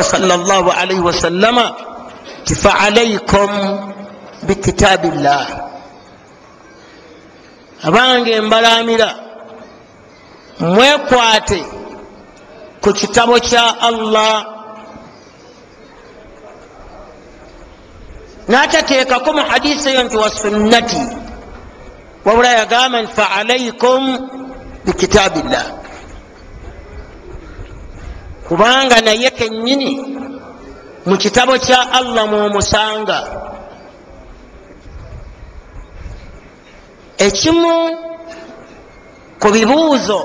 sallallahu alaihi wasallama ti faalaikum bikitabillah abange mbalamira mwekwate ku kitabo kya allah. Natateekako mu hadisi eyo nti wa sunnati wabula yagamba nti faalaikum bikitabillah kubanga naye kennyini mu kitabo kya allah mwomusanga. Ekimu ku bibuuzo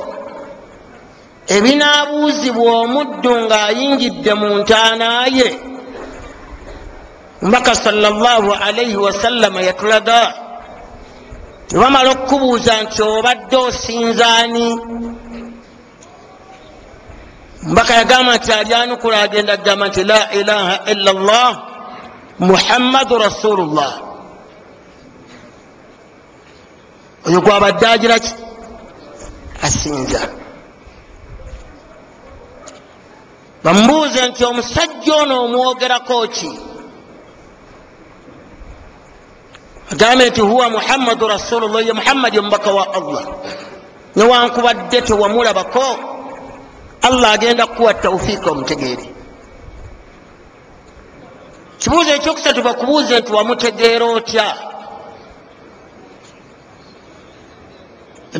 ebinaabuuzibwa omuddu ng'ayingidde mu ntaana ye mbaka sallallahu alaihi wasallama yatulaga tebamala okukubuuza nti obadde osinzaani mbaka yagamba nti alyanukula agenda agamba nti la ilaha illa llah muhammadu rasulullah? Oyo gwabadde agiraki asinza bamubuuze nti omusajja ono omwogerako ki? Agambe nti huwa muhammadu rasulullah ye muhammadi omubaka wa allah. Newankubadde tewamulabako allah agenda kukuwa taufiika omutegeere kibuuzo ekyokusatu bakubuuze nti wamutegeera otya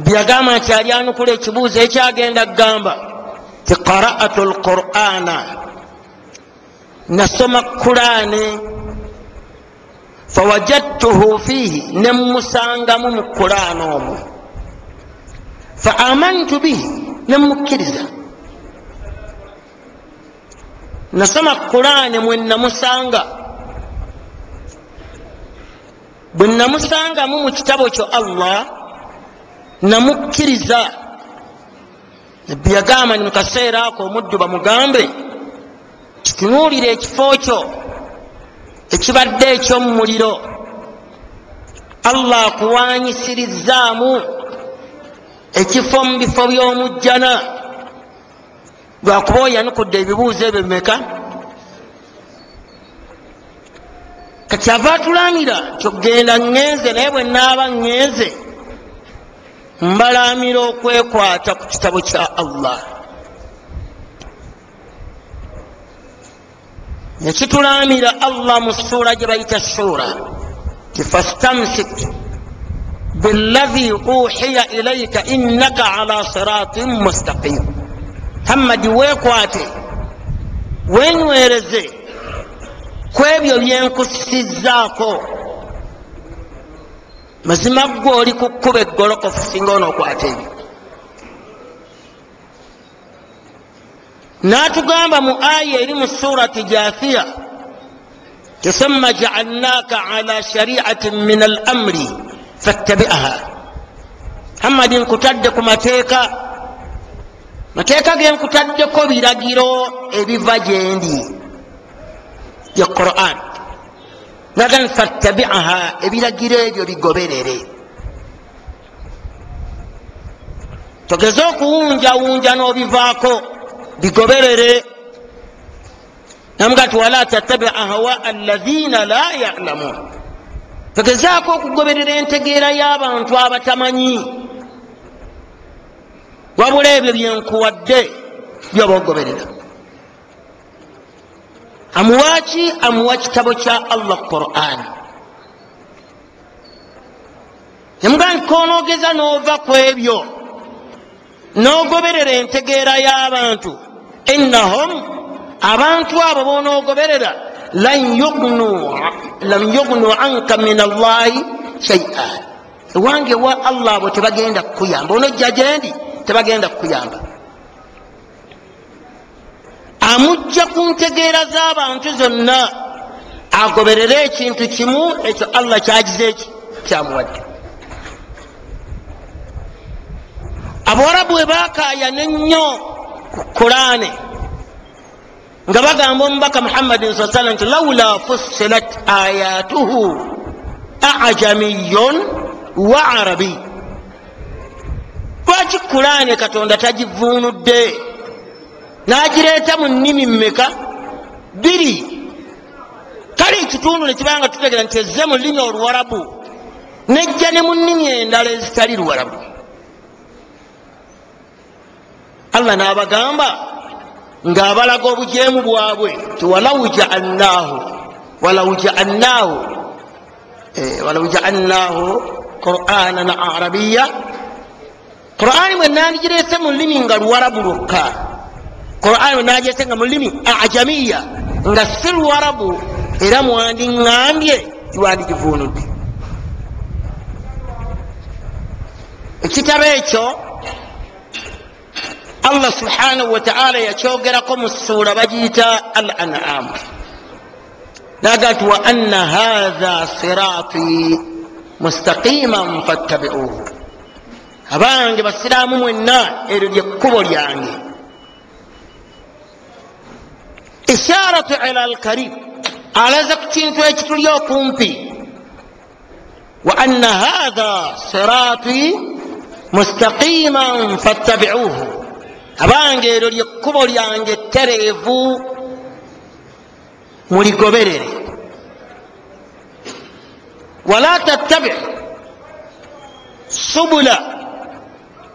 byagamba nti alyanukula ekibuuzo ekyagenda kugamba ti qara'atu lqur'ana nasoma kurani fawajadtuhu fiihi nemusangamu mu kurani omwo. Fa amantu bihi. Nemukkiriza nasoma kurani mwenamusanga bwe namusangamu mu kitabo kyo allah namukkiriza. Nabbi yagamba ni mukaseera ako omuddu bamugambe kitunuulire ekifo kyo ekibadde ekyomumuliro. Allah akuwanyisirizaamu ekifo mu bifo by'omujjana lwakuba oyanukudde ebibuuzo ebyo bimeka kati ava atulamira kyogenda ŋŋenze naye bwe naaba ŋŋenze mbalamira okwekwata ku kitabo kya allah. Nekitulamira allah mu suura gye bayita suura ti fastamsik bilahi uhiya ilaika innaka ala siratin mustaqim muhammadi weekwate wenywereze ku ebyo byenkusizzaako mazima gwe oli ku kkuba eggolokofu singa onookwata ebyo. N'atugamba mu aya eri mu surati jathiya tesumma jaalnaka ala shariatin min al amri fattabiaha. Muhammadi nkutadde ku mateeka mateeka ge nkutaddeko biragiro ebiva gyendi ye quran. Naga fattabiaha ebiragiro ebyo bigoberere. Togeze okuwunjawunja n'obivaako bigoberere. Namuga ti wala tattabi ahwa alladhina la yalamun. Togezaako okugoberera entegeera y'abantu abatamanyi wabula ebyo byenkuwadde byoba ogoberera amuwaki amuwa kitabo kya allah quran. Yamugaa nti konoogeza n'ova ku ebyo n'ogoberera entegeera y'abantu. Innahum abantu abo bonoogoberera lan yugnu anka min allahi shaia ewange wa allah abo tebagenda kukuyamba onojja gyendi tebagenda kukuyamba. Amujja ku ntegeera z'abantu zonna agoberere ekintu kimu ekyo allah kyagize eki kyamuwadde. Abawarabu bwe bakayana ennyo ku kurane nga bagamba omubaka muhammadin sa salam nti laula fussilat ayatuhu ajamiyun wa arabi lwaki kurane katonda tagivuunudde n'agireeta mu nnimi mmeka? Biri kale ekitundu nekibanga tutegera nti ezze mu lulimi oluwarabu nejja ne mu nnimi endala ezitali luwarabu. Allah n'abagamba ng'abalaga obujeemu bwabwe ti walau jaalnahu walau jaalnahu walau jaalnahu quranan arabiya qurani bwe nandigirese mu lulimi nga luwarabu lwokka qurani bwe nagirese nga mu lulimi ajamiya nga si luwarabu era mwandiŋambye tiwandigivunudde ekitabo ekyo allah subhanahu wataala yakyogerako mu suura bagiyita al anam naga nti wa anna hatha sirati mustaqiman fattabiuhu abange basiraamu mwenna eryo lyekkubo lyange. Isharatu ila alkarib alaza ku kintu ekituli okumpi. Wa anna hatha sirati mustaqiman fattabiuhu abange eryo lyekkubo lyange ettereevu muligoberere. Wala tattabi subula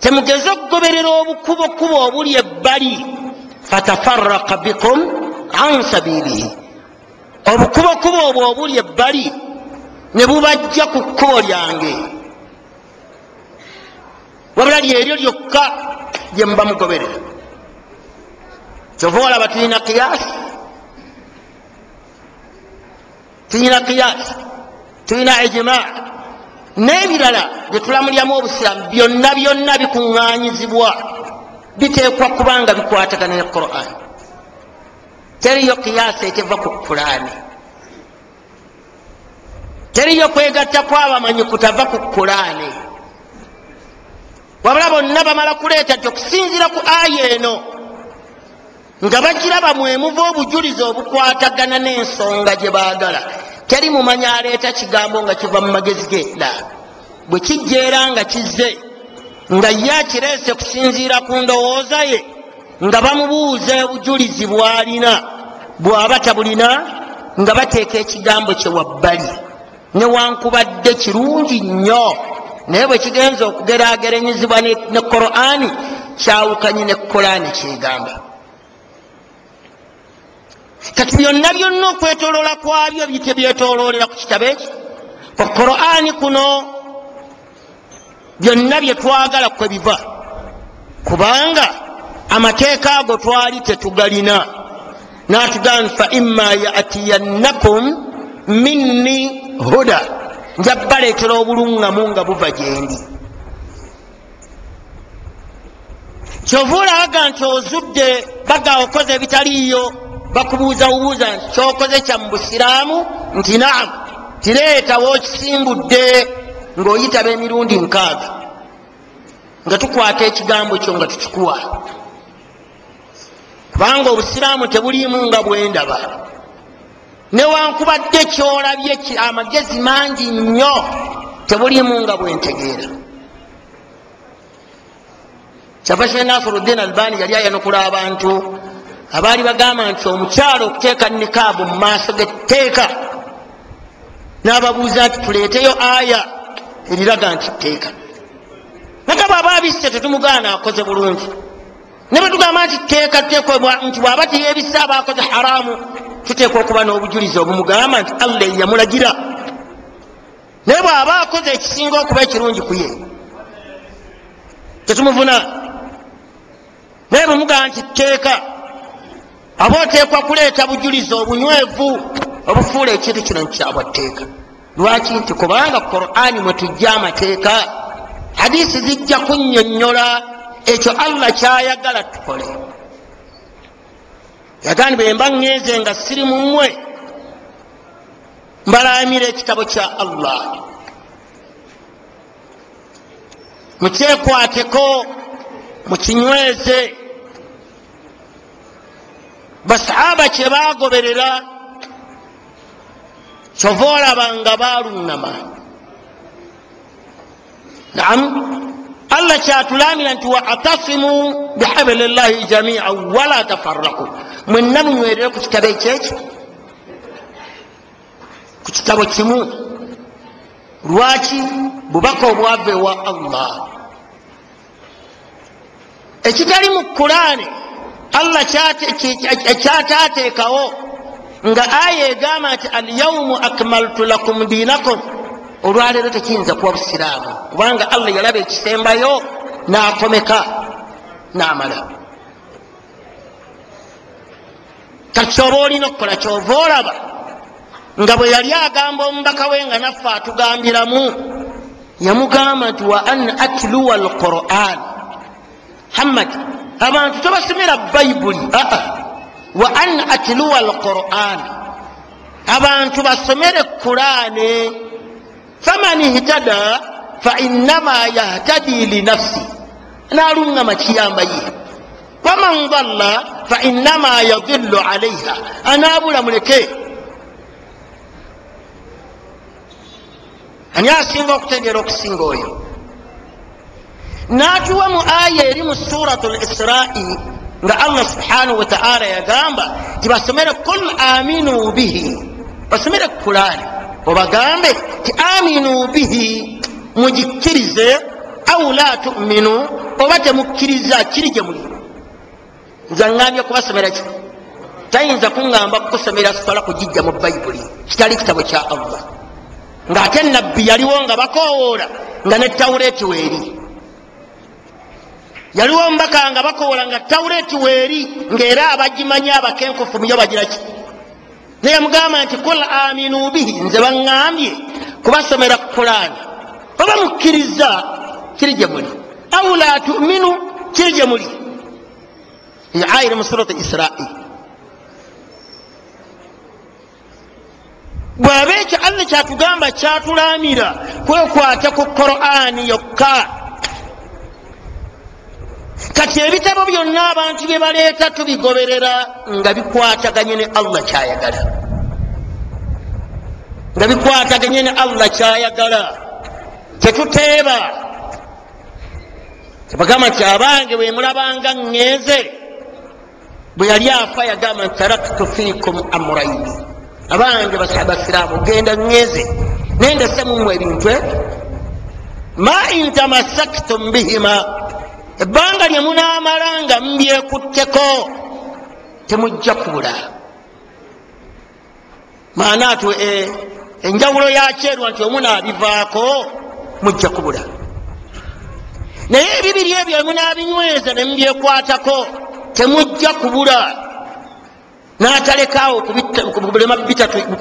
temugeze okugoberera obukubokubo obuli ebbali. Fatafaraka bikum an sabiilihi. Obukubokubo obwo obuli ebbali ne bubajja ku kkubo lyange. Wabula lyeryo lyokka gye muba mugoberera. Kyova olaba tulina kiyasi tulina kiyasi tulina ejimaa n'ebirala bye tulamulyamu obusiramu byonna byonna bikuŋŋanyizibwa biteekwa kubanga bikwatagana ne quran. Teriyo kiyasi ekiva ku kulaani teriyo kwegatta kwabamanyi kutava ku kulaani wabula bonna bamala kuleeta ti okusinzira ku aya eno nga bagiraba mwemuva obujulizi obukwatagana n'ensonga gye baagala teri mumanyi aleeta kigambo nga kiva mu magezi genda bwe kijja era nga kizze nga ye akireese kusinziira ku ndowooza ye nga bamubuuza obujulizi bw'alina bw'aba tabulina nga bateeka ekigambo kye wabbali. Newankubadde kirungi nnyo. Naye bwe kigenza okugeraageranyizibwa ne qurani kyawukanye ne qurani kyegamba kati byonna byonna okwetoloola kwabyo bitebyetoloolera ku kitabo eki? Ku qurani kuno byonna bye twagala kwe biva. Kubanga amateeka ago twali tetugalina. Natugamba fa imma yatiyannakum minni huda. Nja baleetera obuluŋŋamu nga buva gyendi kyova olabaga nti ozudde baga okoze ebitaliiyo bakubuuza bubuuza nti kyokoze kya mu busiraamu? Nti naamu tireetawo okisimbudde ng'oyitaba emirundi nkaaga. Nga tukwata ekigambo kyo nga tukikuwa. Kubanga obusiraamu tebuliimu nga bwendaba newankubadde kyolabye amagezi mangi nnyo tebuliimu nga bwentegeera kyava she nasiruddin albani yali ayanukula abantu abaali bagamba nti omukyalo okuteeka nikaabu mu maaso getteeka n'ababuuza nti tuleeteyo aya? Eriraga nti tteeka. Naga bwaba abisse tetumugaana akoze bulungi. Ne bwe tugamba nti tteeka tuteekwa nti bwaba tiyebisse aba akoze haramu tuteekwa okuba n'obujulizi obumugamba nti allah yamulagira naye bw'aba akoze ekisinga okuba ekirungi ku ye tetumuvuna. Naye bwemugamba nti tteeka aba oteekwa kuleeta bujulizi obunywevu obufuula ekintu kino nkyabwa tteeka lwaki nti kubanga qurani mwe tujja amateeka hadisi zijja kunnyonnyola ekyo allah kyayagala tukole. Yagani bwemba ŋŋeze nga siri mumwe mbalamira ekitabo kya allah. Mukyekwateko mukinyweze basahaba kye bagoberera kyova olaba nga baluŋŋama naam. Allah kyatulamira nti waatasimu bihabili llahi jamia wala tafaraku mwenna munywerere ku kitabo ekyeki? Ku kitabo kimu. Lwaki bubaka obwava ewa allah? Ekitali mu kurani allah kyatateekawo nga aya egamba nti alyaumu akmaltu lakum dinakum. Olwaleero tekiyinza kuba busiraamu kubanga allah yalaba ekisembayo n'akomeka n'amala kati kyoba olina okukola kyova olaba nga bwe yali agamba omubaka we nga naffe atugambiramu yamugamba nti wa an atluwa alquran. Hammad abantu tobasomera bayibuli aa wa an atluwa alquran. Abantu basomere kurane faman ihtada fainama yahtadi linafsi naluŋama kiyamba ye. Waman dalla fainama yadillu alaiha anabula muleke. Ani asinga okutegeera okusinga oyo natuwa mu aya eri mu surat lisrai nga allah subhanahu wataala yagamba tibasomere kul aminu bihi basomere kurani obagambe ti aminu bihi mugikkirize au la tuminu oba temukkiriza kiri gye muli. Nze ngambye kubasomera ki? Tayinza kuŋŋamba kukusomera sola kugijja mu bayibuli kitali kitabo kya allah. Ngaate nabbi yaliwo nga bakowoola nga ne tawureti weeri yaliwo mbaka nga bakowoola nga tawureti weeri ngaera abagimanyi abakenkufu muyo bagiraki naye mugamba nti kul aminu bihi nze baŋŋambye kubasomera kurani oba mukkiriza kiri gye muli. Au la tuminu kiri gye muli. Ayiri mu surat israil bwaba ekyo allah kyatugamba kyatulamira kwekwata ku qurani yokka kati ebitabo byonna abantu bye baleeta tubigoberera nga bikwataganye ne allah kyayagala. Nga bikwataganye ne allah kyayagala. Tetuteeba. Tebagamba nti abange bwe mulabanga ŋŋeze bwe yali afa yagamba nti taraktu fiikum amuraini abange basiraamu genda ŋŋeze naye ndesemu ebintu ebyo. Ma intamasaktum bihima ebbanga lye munaamala nga mubyekutteko temujja kubula. Maana ati enjawulo yakyeru nti omunaabivaako mujja kubula. Naye ebibiri ebyo emunaabinyweza ne mubyekwatako temujja kubula. N'atalekaawo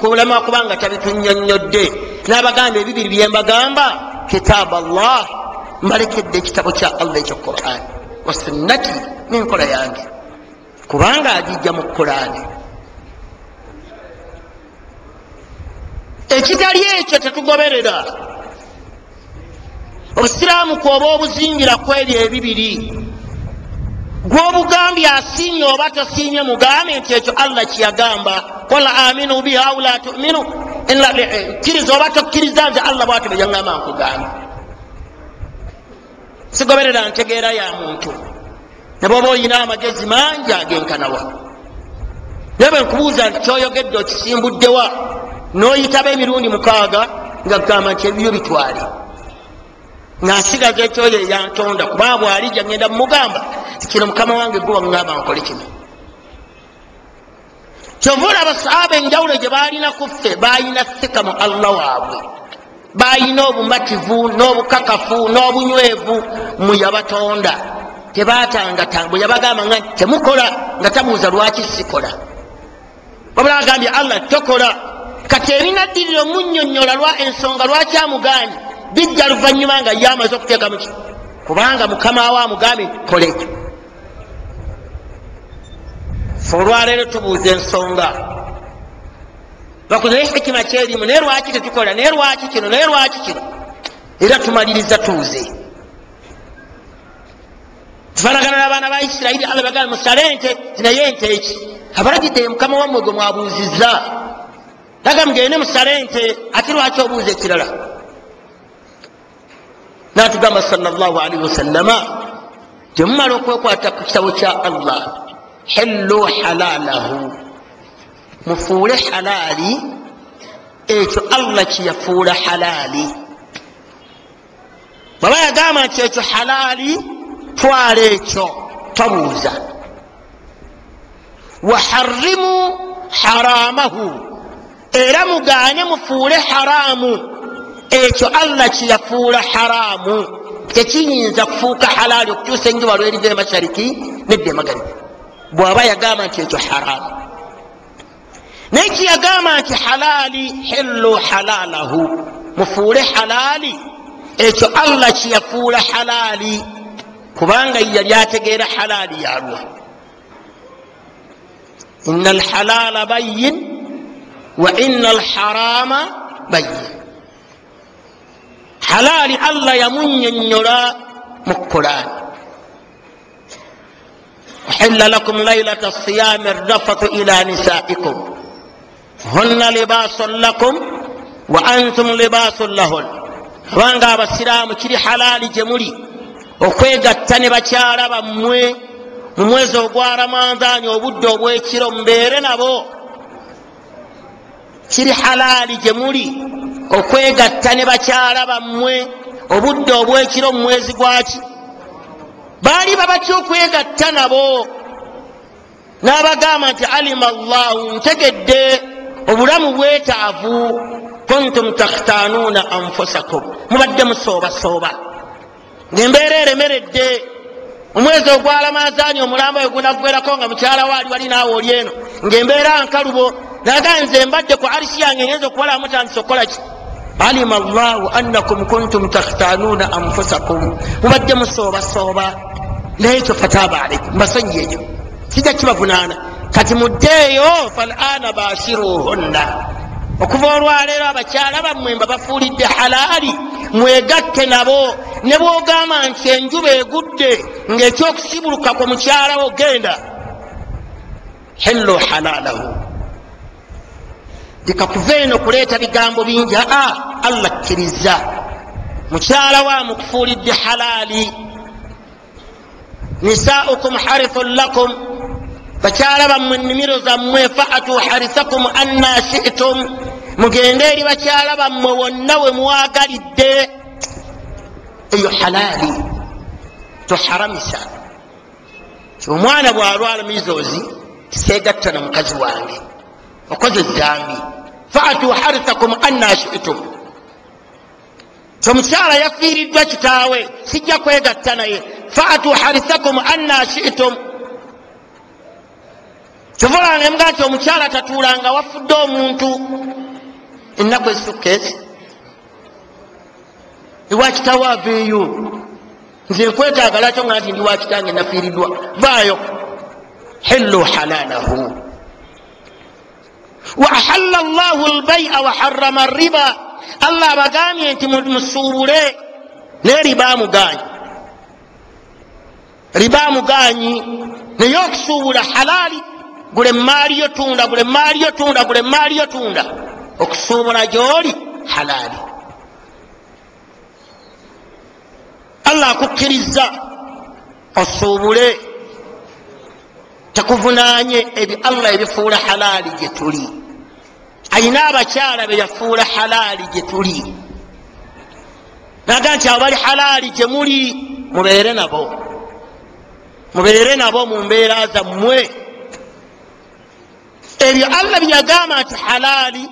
kulema kubanga tabitunyonyodde n'abagamba ebibiri byembagamba kitaaba allah mbalekedde ekitabo kya allah ekyo quran wasunnati nenkola yange kubanga agijja mu qurani ekitali ekyo tetugoberera obusiraamu kwoba obuzingira kwebyo ebibiri gwobugambye asiimye oba tosiimye mugambe nti ekyo allah kyeyagamba kola aminu bihi au la tuminu kkiriza oba tokkiriza nze allah bwati bweyaŋŋamba nkugambe sigoberera ntegeera ya muntu. Ne bwoba oyina amagezi mangi agenkanawa naye bwe nkubuuza nti kyoyogedde okisimbuddewa n'oyitaba emirundi mukaaga nga kugamba nti ebibyo bitwale. Ngasigaza ekyoyo eyantonda kubanga bwalijja ngenda mumugamba kino mukama wange gwe waŋŋamba nkole kino. Kyova olaba saaba enjawulo gye balina kuffe balina sika mu allah waabwe balina obumativu n'obukakafu n'obunywevu mu yabatonda. Tebatangatambwe yabagamba nga temukola nga tabuuza lwaki sikola. Wabula agambye allah tokola. Kati ebinaddirira omunyonyola lwa ensonga lwaki amugaanyi bijja luvanyuma nga ye amaze okuteeka muki kubanga mukama we amugambe kole. Fe olwaleero tubuuza ensonga bakunaye hikima kyerimu naye lwaki tetukola naye lwaki kino naye lwaki kino. Era tumaliriza tuuze tufanagana n'abaana ba isirairi allah bagambe musale ente naye ente eki. Abalagidde mukama wammwe gwe mwabuuzizza laga mugende musale ente ate lwaki obuuza ekirala natugamba salllahalihi wasallama temumala okwekwata ku kitabo kya allah. Hillu halalahu mufuule halaali ekyo allah kyeyafuula halaali. Bwaba yagamba nti ekyo halaali twala ekyo tobuuza waharimu haramahu era mugaanye mufuule haraamu. Ekyo allah kyeyafuula haraamu. Tekiyinza kufuuka halaali okutuusa enjuba lweriva emashariki nedda emagaribi bwaba yagamba nti ekyo haraamu naye kiyagamba nti halaali hillu halalahu. Mufuule halaali. Ekyo allah kyeyafuula halaali. Kubanga yali ategeera halaali yalwa ina alhalaala bayin wa ina alharama bayin halaali allah yamunyonyola mu qurani uhilla lakum lailata siyami rafatu ila nisaikum hunna libasun lakum wa antum libasun lahun. Kubanga abasiraamu kiri halaali gye muli okwegatta ne bakyala bammwe mu mwezi ogwa ramandaani obudde obwekiro mubeere nabo. Kiri halaali gye muli okwegatta ne bakyala bammwe obudde obwekiro mu mwezi gwaki baali babatya okwegatta nabo. N'abagamba nti alima llahu ntegedde obulamu bwetaavu kuntum takhtanuuna anfusakum. Mubadde musoobasooba ngaembeera eremeredde. Omwezi ogwalamazaani omulambo we gunaggwerako nga mukyala waali wali naawe oli eno. Ngaembeera nkalubo. Naga nze mbadde ku arisi yange ngenza okubala mutandisa okukola ki? Alima llahu annakum kuntum takhtanuuna anfusakum. Mubadde musoobasooba naye ekyo fataaba alaikum mbasonyi ekyo kijja kibavunaana kati muddeeyo falana bashiruhunna okuva olwaleero abakyala bammwe mba bafuulidde halaali mwegatte nabo. Ne bwogamba nti enjuba egudde ngaekyokusibuluka ku mukyalawo genda hillu halalahu. Dikakuva eno kuleeta bigambo bingi. Aa allah kkiriza mukyala wa mukufuulidde halaali. Nisaukum harithun lakum bakyala bammwe ennimiro zammwe faatu harithakum anna shitum. Mugende eri bakyala bammwe wonna we mwagalidde. Eyo halaali toharamisa. Omwana bwalwala mizozi tisegatta na mukazi wange. Okoze ezambi faatu harithakum anna shitum. Omukyala yafiiriddwa kitaawe sijja kwegatta naye. Faatu harithakum anna shitum kivulanga emuga nti omukyala tatuulanga wafudde omuntu. Ennaku ezisukka ezi iwakitawo aveeyo nze nkwetaaga lwakyo nga nti ndi wakitange nafiiriddwa? Vaayo. Hillu halalahu. Wa ahalla llahu lbaia wa harama riba allah abagambye nti musuubule naye riba amuganyi riba amuganyi naye okusuubula halaali gule maali yo tunda gule maali yo tunda gule maali yo tunda okusuubula gyoli halaali. Allah akukkiriza osuubule. Tekuvunanye ebyo allah ebifuula halaali gye tuli. Ayina abakyala be yafuula halaali gye tuli. Naga nti abo bali halaali gye muli mubeere nabo. Mubeere nabo mu mbeera zammwe ebyo allah byeyagamba nti halaali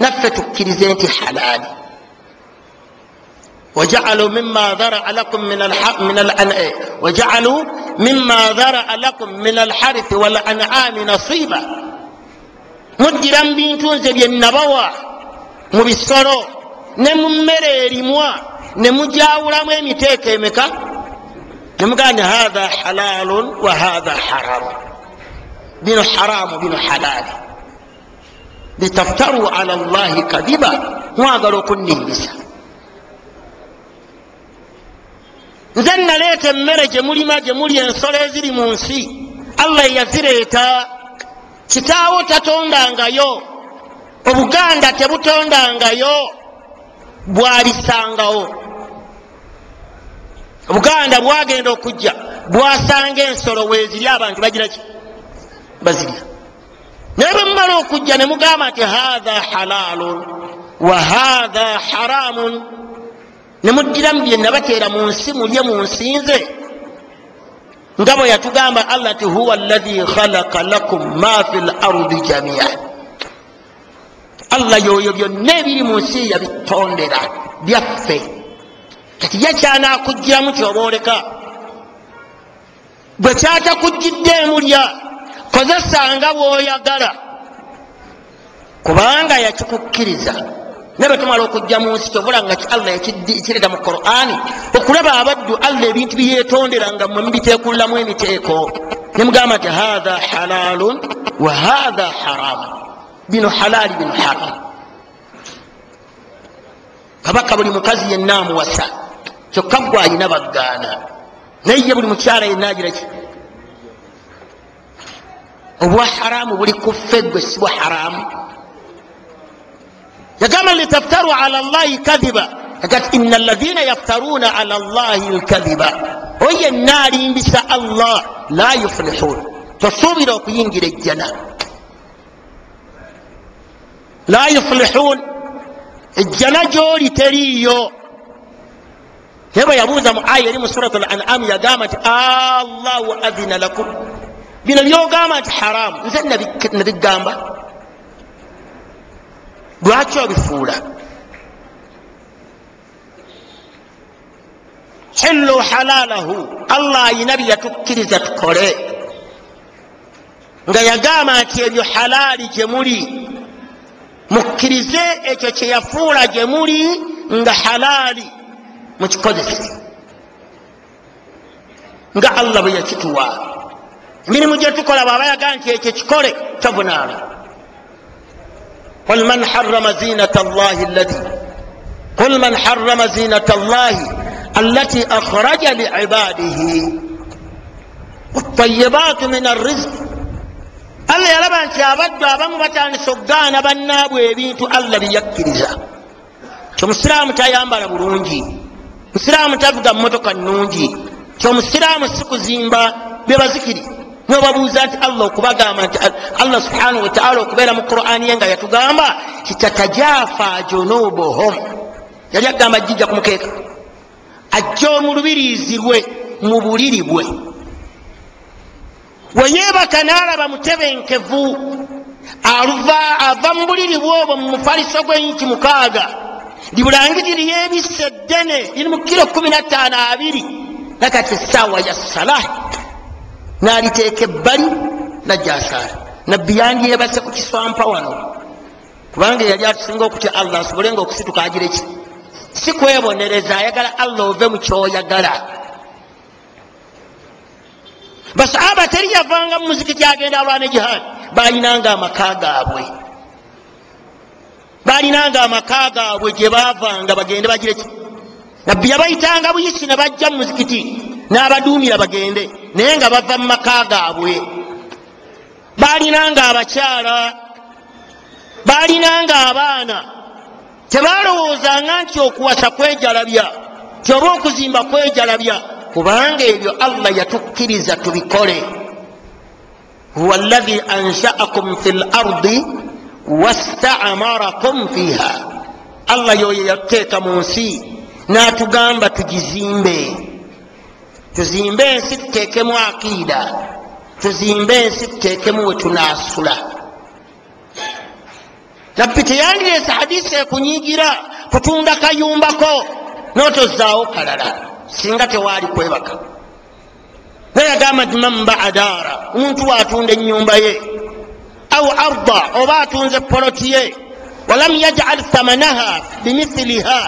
naffe tukkirize nti halaali وجعلوا مما ذرأ لكم من الح... من الأن... وجعلوا مما ذرأ لكم من الحرث والأنعام نصيبا مدرا بنتون زي النبوة مبصرو نممر رموا نمجاولا ميتيك مكا نمقال هذا حلال وهذا حرام بن bino haramu bino halaali litaftaru ala llahi kadiba mwagala okunningisa nze naleeta emmere gyemulima gyemulya ensolo eziri mu nsi allah eyazireeta kitaawo tatondangayo obuganda tebutondangayo bwalisangawo obuganda bwagenda okujja bwasanga ensolo weeziri abantu bagiraki bazirya naye bwe mumala okujja ne mugamba nti hatha halalun wa hatha haramun ne muddiramu byenabateera mu nsi mulye mu nsinze. Nga bwe yatugamba allah ti huwa allahi khalaka lakum ma fi lardi jamia allah yoyo byonna ebiri mu nsi yabitondera byaffe. Kati yakyanakugiramu kyobaoleka bwe kyatakugiddeemu lya kozesanga bwoyagala. Kubanga yakikukkiriza. Naye bwetumala okujja mu nsi kyovulanga ki allah ekireta mu qurani okulaba abaddu allah ebintu byeyetondera nga mwe mubiteekululamu emiteeko. Nemugamba nti hatha halalun wa hatha haramu bino halaali bino haramu kabaka buli mukazi yenna amuwasa. Kyokka gwe alina baggaana. Naye ye buli mukyala yenna agiraki obwa haramu buli kuffe gwe si bwa haramu. Yagamba litaftaru ala llahi kadhiba. Agati ina alaina yaftaruna ala llahi lkadhiba oyo yenna alimbisa allah la yuflihun. Tosuubira okuyingira ejjana. La yuflihun. Ejjana gyoli teriiyo. Naye bwe yabuuza mu aya eri mu surat al anamu yagamba nti allahu adhina lakum bino byogamba nti haramu nze nabigamba lwaki obifuula hillu halalahu. Allah ayina byeyatukkiriza tukole nga yagamba nti ebyo halaali gye muli mukkirize ekyo kyeyafuula gye muli nga halaali mukikozese nga allah bwe yakituwa emirimu gyetukola bwaba yagaa nti ekyo kikole kyovunaana qul man harama zinata llahi allati qul man harama zinata llahi allati akhraja liibadihi watayibaatu min arrizq. Allah yalaba nti abaddu abamu batandisa okugaana bannaabwe ebintu allah byeyakkiriza kyomusiraamu tayambala bulungi. Musiraamu tavuga mumotoka nungi kyomusiraamu si kuzimba byebazikiri nobabuuza nti allah okubagamba nti allah subhanahu wataala okubeera mu qurani ye nga yatugamba kitatajafa junubuhum. Yali agamba jijja kumukeeka ajja omulubiriizi lwe mu buliri bwe weyeebaka naalaba mutebenkevu ava mu buliri bwobwo mu mufaliso gw'enki mukaaga. Libulangiriri yebisa eddene liri mu kiro 15 abiri. Nakati essaawa ya salah naliteeka ebbali najja asaala nabbi yandyebase ku kiswampa wano. Kubanga yali atusinga okutya allah asobolenga okusituka agira eki si kwebonereza ayagala allah ove mu kyoyagala. Basahaba teri yavanga mu muzikiti agenda alwana jihaadi balinanga amaka gaabwe. Balinanga amaka gaabwe gye bavanga bagende bagire ki? Nabbi yabayitanga buyisi ne bajja mu muzikiti n'abaduumira bagende naye nga bava mu maka gaabwe. Balinanga abakyala balinanga abaana tebalowoozanga nti okuwasa kwejalabya ti oba okuzimba kwejalabya kubanga ebyo allah yatukkiriza tubikole. Huwa allahi anshaakum fi lardi wastamarakum fiha. Allah yoyo yatuteeka mu nsi n'atugamba tugizimbe tuzimbe ensi tuteekemu akiida. Tuzimbe ensi tuteekemu we tunaasula. Nabbi teyandireese hadisi ekunyigira kutunda kayumbako n'otozaawo kalala singa tewaali kwebaka. Naye yagamba nti man baa daara omuntu waatunda enyumba ye au arda oba atunze poloti ye walam yajal thamanaha bimithiliha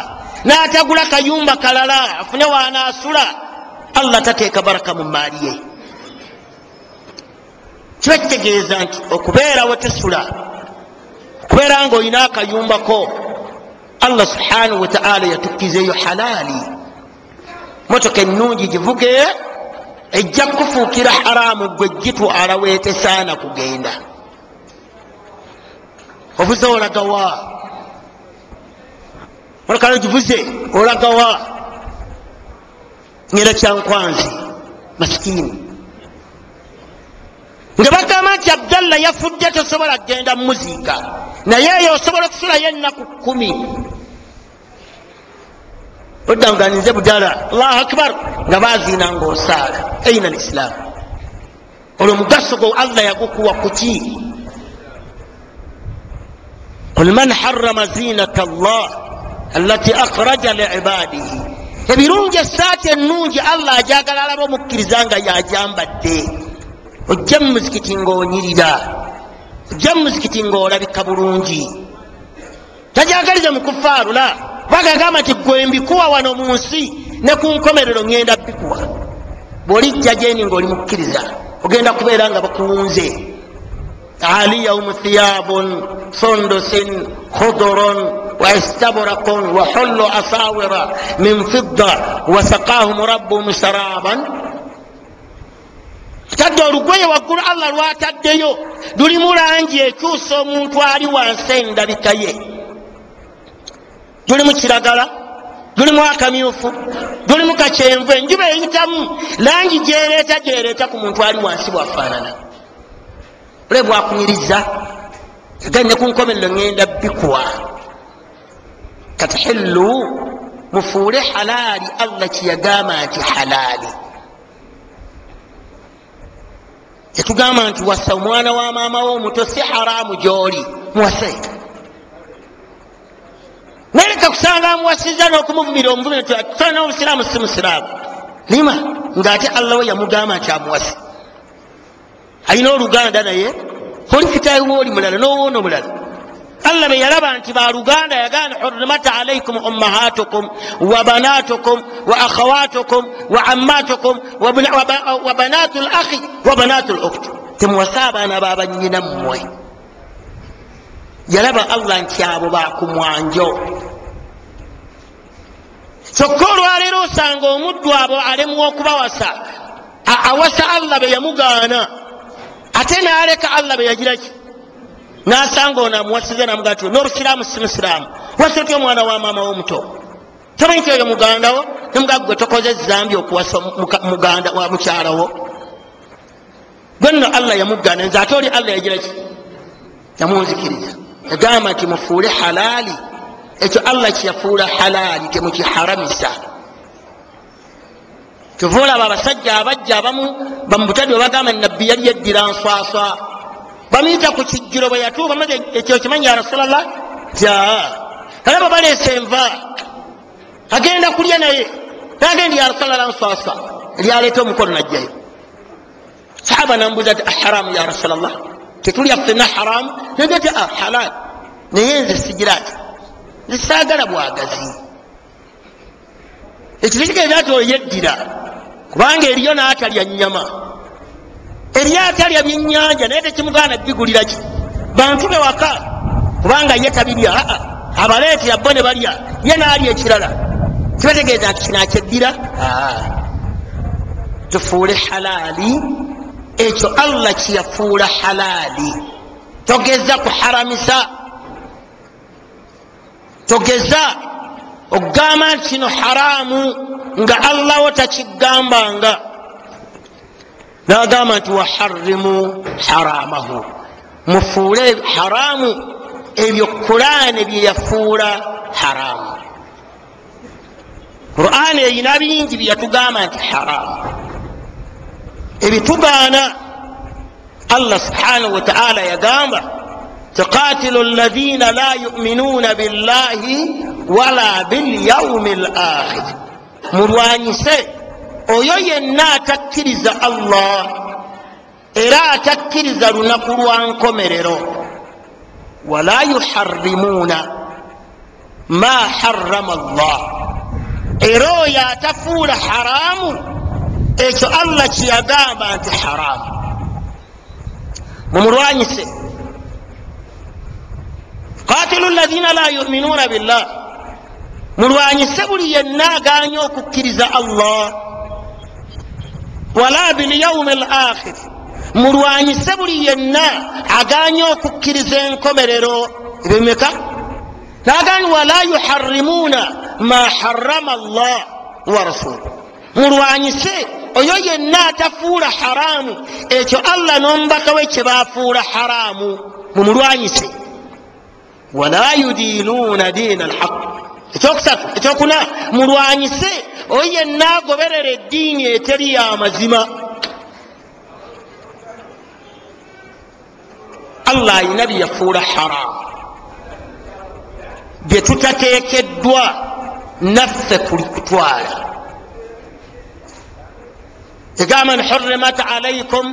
n'atagula kayumba kalala afune waanaasula allah tateeka baraka mu maali ye kiba kitegeeza nti okubeera wetusula okubeera nga olina akayumbako allah subhanahu wataala yatukkiza eyo halaali motoka ennungi givuge ejja kufuukira haramu gwe gitwala wetesaana kugenda. Ovuze olagawa olakala givuze olagawa nyera kyankwanzi masikini. Nga bagamba nti abdalla yafudde tosobola kgenda mumuziika naye eyo osobola okusulayo ennaku kumi odda nga nze budala allahu akbar nga baziina ngaosaala aina lislaamu olwo mugaso gwo allah yagukuwa kuki qul man harama zinata llah allati akhraja liibadihi ebirungi esaati ennungi allah ajagala alaba omukkiriza nga yajambadde. Ojja mumuzikiti ngaonyirira ojja mumuzikiti ngaolabika bulungi. Tajagaliza mukufaaru la bagagamba nti gwe mbikuwa wano mu nsi ne ku nkomerero ŋŋenda bikuwa bw'olijja gyeni ngaoli mukkiriza ogenda kubeera nga bakuwunze aliyahum thiyabun sundusin khudurun waistaburakun wahullu asawira min fidda wasakahum rabbuhum sharaban tadde olugoye waggulu allah lwataddeyo lulimu langi ekyusa omuntu ali wansi endabikaye lulimu kiragala lulimu akamyufu lulimu kakyenvu enjuba eyitamu langi gyereeta gyereeta ku muntu ali wansi bwafaanana ole bwakunyiriza eganye ku nkomerero ŋenda bikuwa katihillu mufuule halaali allah kyeyagamba nti halaali yatugamba nti wasa omwana wa maama wo omuto si haramu gyoli muwase naleka kusanga amuwasiza n'okumuvumira omuvumire tufana obusiraamu si musiraamu lima ngaate allah we yamugamba nti amuwase alina oluganda naye oli kitawe oli mulala n'owoona omulala allah be yalaba nti baluganda yagana hurimat alaikum ummahatukum wa banatukum wa akhawatukum wa ammatukum wa banatu lakhi wa banatu lukhti temuwase abaana babanyina mmwe. Yalaba allah nti abo bakumwanjo kyokka olwaleero osanga omuddu abo alemuwa okubawasa awasa allah be yamugaana ate naleka allah be yagiraki nasanga ono amuwasiza namugaa ti n'obusiraamu si musiraamu wasa otya omwana wa maama womuto tomanyi nti oyo mugandawo nemugaa gwe tokoze zambi okuwasa muganda wa mukyalawo gwe nno allah yamugaana nze ate oli allah yagiraki yamunzikiriza. Yagamba nti mufuule halaali. Ekyo allah kyeyafuula halaali temukiharamisa kyova olaba abasajja abajja abamu bamubutadde webagamba nabbi yali yeddira nswaswa bamuyita ku kijjiro bwe yatuuka maze ekyo kimanyi ya rasulllah tya alaba baleesa enva agenda kulya naye nagendi ya rasulllah nswaswa lyaleeta omukono najjayo sahaba nambuuza ti aharamu ya rasulllah tetulya ffenna haramu? Naga ti ah halal. Naye nze sigira ti nze saagala bwagazi. Ekyo tekitegeeza ti oyeddira. Kubanga eriyo n'atalya nyama eri atalya byenyanja naye tekimugaana bigulira ki? Bantu bewaka kubanga ye tabirya. Aa abaleetera bo ne balya. Ye n'alya ekirala. Kibategeeza nti kinakyeddira tufuule halaali. Ekyo allah kiyafuula halaali. Togeza kuharamisa. Togeza. Okugamba nti kino haramu nga allahwo takigambanga nagamba nti waharimu haramahu. Mufuule haramu ebyo kurani byeyafuula haramu. Qurani erina bingi byeyatugamba nti haramu ebitugaana allah subhanahu wataala yagamba tuqatilu ladina la yuminuuna billahi wala bilyaumi lakhir mulwanyise oyo yenna atakkiriza allah era atakkiriza lunaku lwa nkomerero. Wala yuharimuuna ma harama llah era oyo atafuula haramu ekyo allah kyeyagamba nti haramu. Mumulwanyise. Qatilu ladina la yuminuuna billah. Mulwanyise buli yenna aganye okukkiriza allah wala bilyaumi lakhir. Mulwanyise buli yenna aganye okukkiriza enkomerero. Ebimeka? Nagani wala yuharimuuna ma harama llah wa rasulu mulwanyise oyo yenna atafuula haramu ekyo allah n'omubaka we kye bafuula haramu mumulwanyise wala yudiinuuna diina alhaq ekyokusatu ekyokuna mulwanyise oyo yenna agoberera eddiini eteri yamazima allah ayina byeyafuula haramu bye tutateekeddwa naffe kutwala egamba ni hurimat alaikum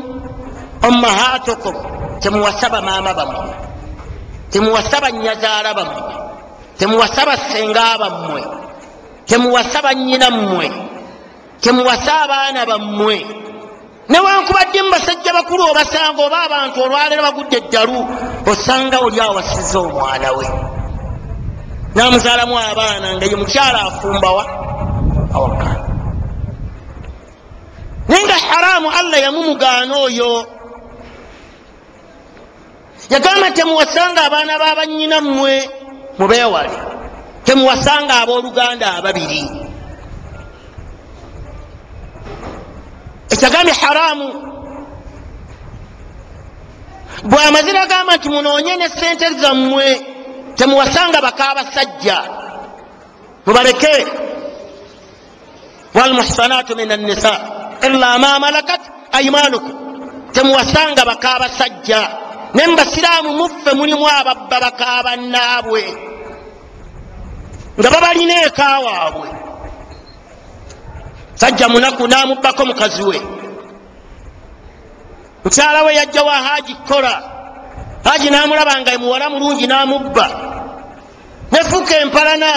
ummahatukum. Temuwasaba maama bammwe. Temuwasaba nyazaala bammwe temuwasaba senga bammwe. Temuwasaba nyina mmwe. Temuwasa abaana bammwe. Newankubadde mubasajja bakulu obasanga oba abantu olwaleero bagudde eddalu osanga oli awasiza omwana we. Namuzaalamu abaana nga ye mukyala afumbawa awaka. Naye nga haramu allah yamumugaana oyo. Yagamba temuwasanga abaana babanyina mmwe mubeewale temuwasanga abooluganda ababiri. Ekyagambye haramu. Bwamazira agamba nti munoonye ne sente zammwe temuwasanga bakaabasajja mubaleke. Walmuhsanatu min annisa ila ma malakat aimanukum temuwasanga bakaabasajja ne mubasiraamu muffe mulimu ababba bakaabannaabwe nga babalina ekawaabwe. Sajja munaku namubbako mukazi we. Mukyala we yajja wa haji kola. Haji namulaba nga muwala mulungi namubba. Nefuuka empalana.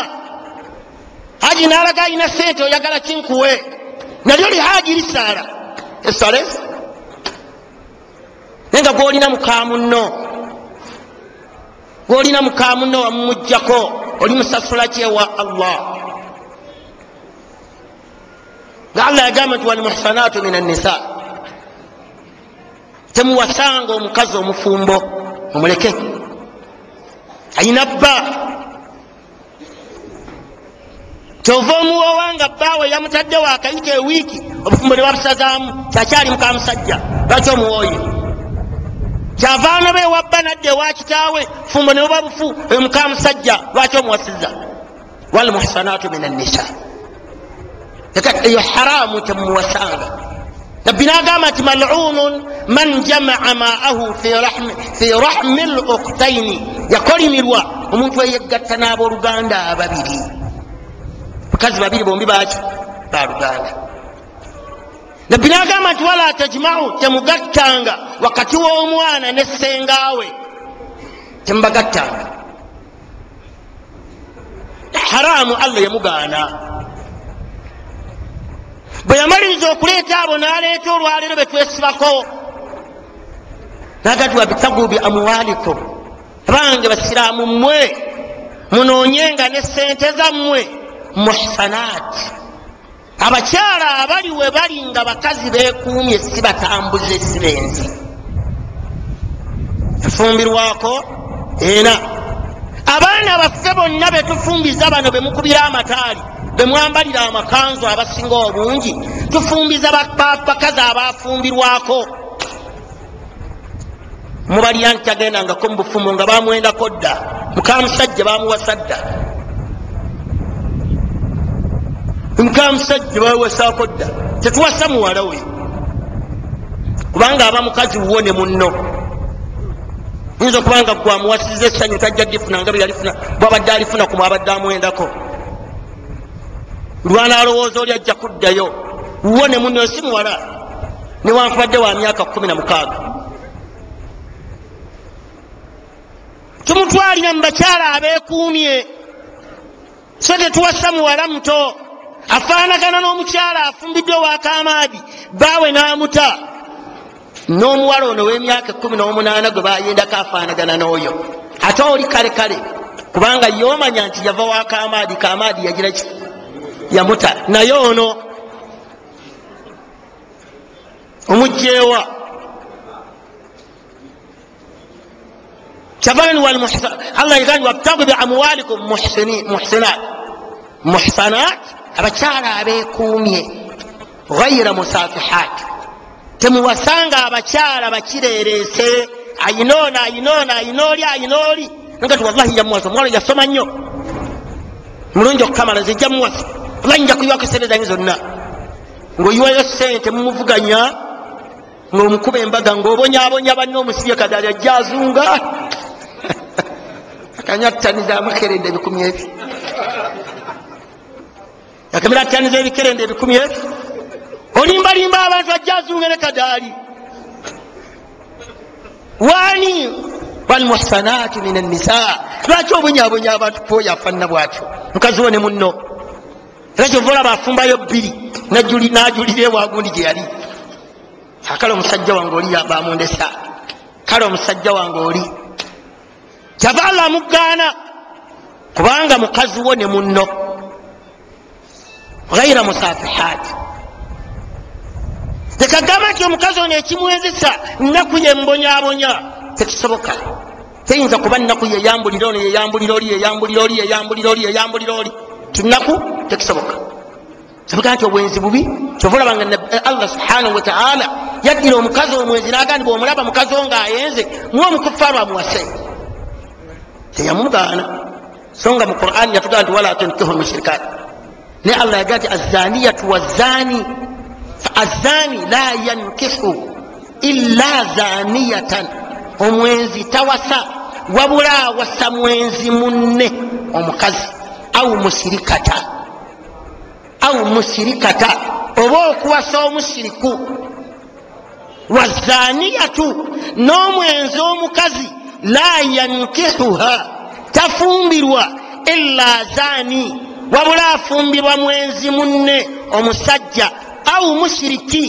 Haji nalaga alina sente oyagala kinkuwe. Nalyo li haji lisaala. Esale naye nga gwolina mukamuno gwolina mukamuno wamumugjako oli musasula kyewa allah? Nga allah yagamba nti walmuhsanatu min annisa temuwasanga omukazi omufumbo omuleke ayina bba. Kyova omuwowa nga bbaawe yamutaddewo akayita ewiiki obufumbo ne babusazaamu kyakyali mukamusajja lwaki omuwooye kyavaano be wabba nadde ewa kitaawe fumbo ne buba bufu oyo mukamusajja lwaki omuwasiza walmuhsanatu min annisa eyo haramu temuwasanga. Nabbi nagamba nti malunun man jamaa maahu fi rahmi luktaini yakolimirwa omuntu eyegatta n'abooluganda ababiri. Bakazi babiri bombi baki baluganda nabbi nagamba nti wala tajmau temugattanga. Wakati w'omwana ne sengawe temubagattanga. Haramu allah yamugaana. Bwe yamaliriza okuleeta abo n'aleeta olwaleero betwesibako nagati wabitagu bi amwalikum. Abange basiraamu mmwe munoonyenga ne sente zammwe. Muhsanaat abakyala abali we bali nga bakazi beekuumye si batambuze si benzi efumbirwako ena. Abaana baffe bonna betufumbiza bano bemukubira amataali bemwambalira amakanzu abasinga obungi tufumbiza bakazi abafumbirwako. Mubalya nti agendangako mubufumbo nga bamwendako dda. Mukamusajja bamuwasa dda mukamusajja bawesaako dda. Tetuwasa muwala we. Kubanga aba mukazi wuwo ne munno yinza okubanga gwamuwasiza essanyu tajja difuna nga beyalifuna bwabadde alifuna ku mwabadde amwendako lwana alowooza oli ajja kuddayo. Wuwo ne munno si muwala. Newankubadde wa myaka kumi na mukaaga. Tumutwalira mu bakyala abeekuumye. So tetuwasa muwala muto afaanagana n'omukyala afumbiddwe wakamaadi baawe n'amuta. N'omuwala ono w'emyaka ekumi n'omunaana gwe bayendako afaanagana n'oyo. Ate oli kale kale kubanga yomanya nti yava wakamaadi kamaadi yagira ki? Yamuta. Naye ono omugjeewa kyavani allah yagandi wabtagu biamwalikum muhsinat. Muhsanat abakyala abeekuumye ghaira musafihat temuwasanga abakyala bakireerese ayinoona ayinoona ayinooli ayinooli. Ngati wallahi yamuwasa omuwala yasoma nnyo. Mulungi okukamala nze jamuwasa wallahi nja kuyiwako sente zange zonna. Ngaoyiwayo sente mumuvuganya ngaomukuba embaga ngaobonyabonya banne omusibye kadali ajazunga akanya ttaniza amakerende ebikumi ebi yakamira ttaniza ebikerende ebikumi ebi olimbalimba abantu ajazunga ne kadaali. Wani walmuhsanatu min annisa lwaki obonyabonya abantu kwoyo afanana bwatyo? Mukazi wo ne muno era kyova olaba afumbayo bbiri najulira ewagundi gye yali. Akale omusajja wange oli bamundesa kale omusajja wange oli. Kyava allah amugaana kubanga mukazi wo ne muno ghaira musafihat tekagamba nti omukazi ono ekimwezesa nnaku yembonyabonya tekisoboka teyinza kuba nnaku yeyambulira ono yeyambulira oli yeyambulira oli yeyambulira oli yeyambulira oli tinaku tekisoboka kibuga nti obwenzi bubi kyova olabanga allah subhanahu wataala yaddira omukazi omwenzi nagandi bwomulaba mukazi o nga ayenze muwe omukufaaru amuwase teyamugaana so nga mu qurani yatugaa nti wala tunkihu lmushirikat naye allah yagaa nti azaniyatu wazani azani la yankihu illa zaniyatan. Omwenzi tawasa wabula awasa mwenzi munne. Omukazi au musirikata. Au musirikata. Oba okuwasa omusiriku. Wazaniyatu n'omwenzi omukazi la yankihuha. Tafumbirwa illa zani wabula afumbirwa mwenzi munne omusajja au mushiriki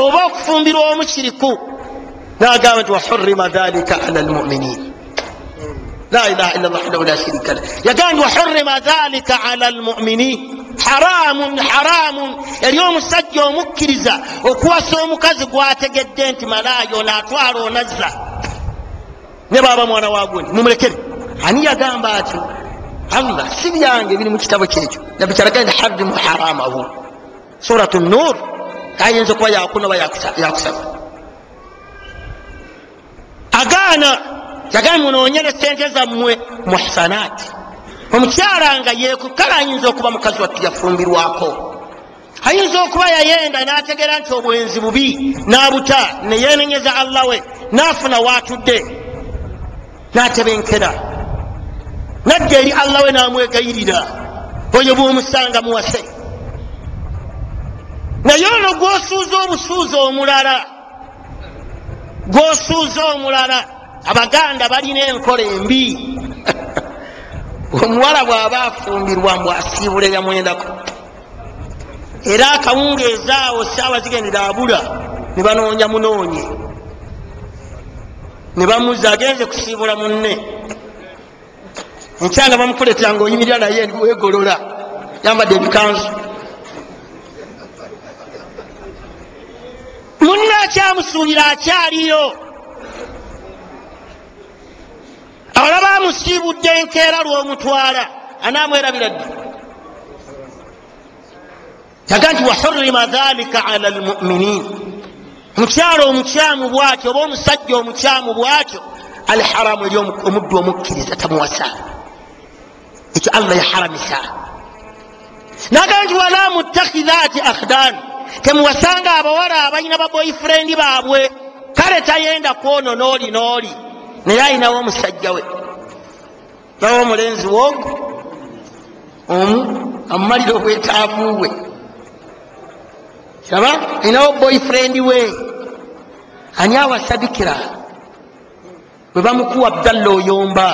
oba okufumbirwa omushiriku nagamba nti wahurima dhalika ala lmuminin la ilaha illa llah wahdahu la sharika lah yagamba nti wahurima dhalika ala lmuminin haramun haramun. Eri omusajja omukkiriza okuwasa omukazi gwategedde nti malaayo naatwala onazza. Ne baba mwana wagundi mumulekere. Ani yagamba atyo allah si byange biri mu kitabo kyekyo nabikyalaga nti harimu haramahu surat nur ayinza okuba yakuna oba yakusaba agaana yagambye munoonyere sente zammwe muhsanati omukyala nga yekukala ayinza okuba mukazi wattu yafumbirwako ayinza okuba yayenda nategeera nti obwenzi bubi nabuta neyenenyeza allah we nafuna watudde natebenkera nadda eri allah we namwegayirira. Oyo bwomusanga muwase. Naye ono gwosuuza obusuuza omulala gwosuuza omulala abaganda balina enkola embi. Omuwala bw'aba afumbirwa mbw asiibula eyamwendako era akawungeeza awo saawa zigendera abula ne banoonya munoonye ne bamuza agenze kusiibula munne enkyanga bamukuletera nga oyimirira naye wegolola yambadde ebikanzu. Munne akyamusuulira akyaliyo. Olaba amusiibudde enkeera lwomutwala anamwerabira ddi? Yaga nti wahurima dhalika ala lmuminin mukyalo omukyamu bwatyo oba omusajja omukyamu bwatyo alharamu eri omuddu omukkiriza tamuwasa ekyo allah yaharamisa nagamba nti wala mutakhidhati akhdan. Temuwasanga abawala abalina baboyfrendi baabwe. Kale tayenda kwono nooli nooli. Naye ayinawo omusajja we. Nawo omulenzi woogo omu amumalira obwetaavu bwe. Kiraba ayinawo boyfrendi we. Ani awasadikira bwe bamukuwa abdalla oyomba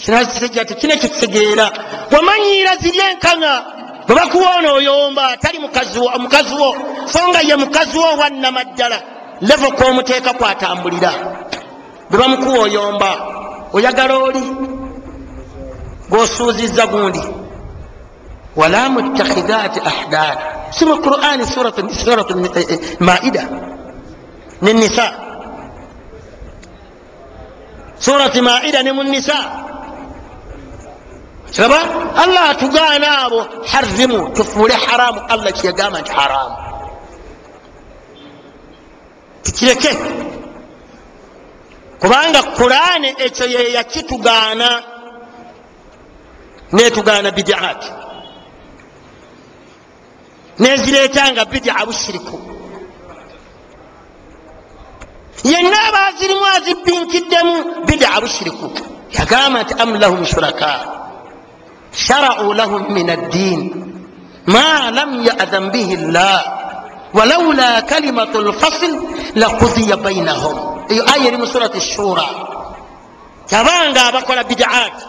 kinasijja tekina kitegeera wamanyiira ziri enkanga bwe bakuwa ono oyomba tali mukazi wo so nga ye mukazi wo owannama ddala levo kwomuteeka kwatambulira. Bwe bamukuwa oyomba oyagala oli? Gwosuuziza gundi wala mutakhidhati ahdan si mu qurani surat maida nenisa surati maida ne mu nisa kiraba allah atugaana abo harimu tufuule haramu. Allah kyeyagamba nti haramu. Tukireke kubanga kurani ekyo yeyakitugaana netugaana bidiati neziretanga bidia bushiriku. Yenna abazirimu azibinkiddemu bidia bushiriku. Yagamba nti am lahum shuraka sharau lahum min addin ma lam yadhan bihi llah walaula kalimatu lfasl lakudiya bainahum eyo aya eri mu surati shura yabanga abakola bidiati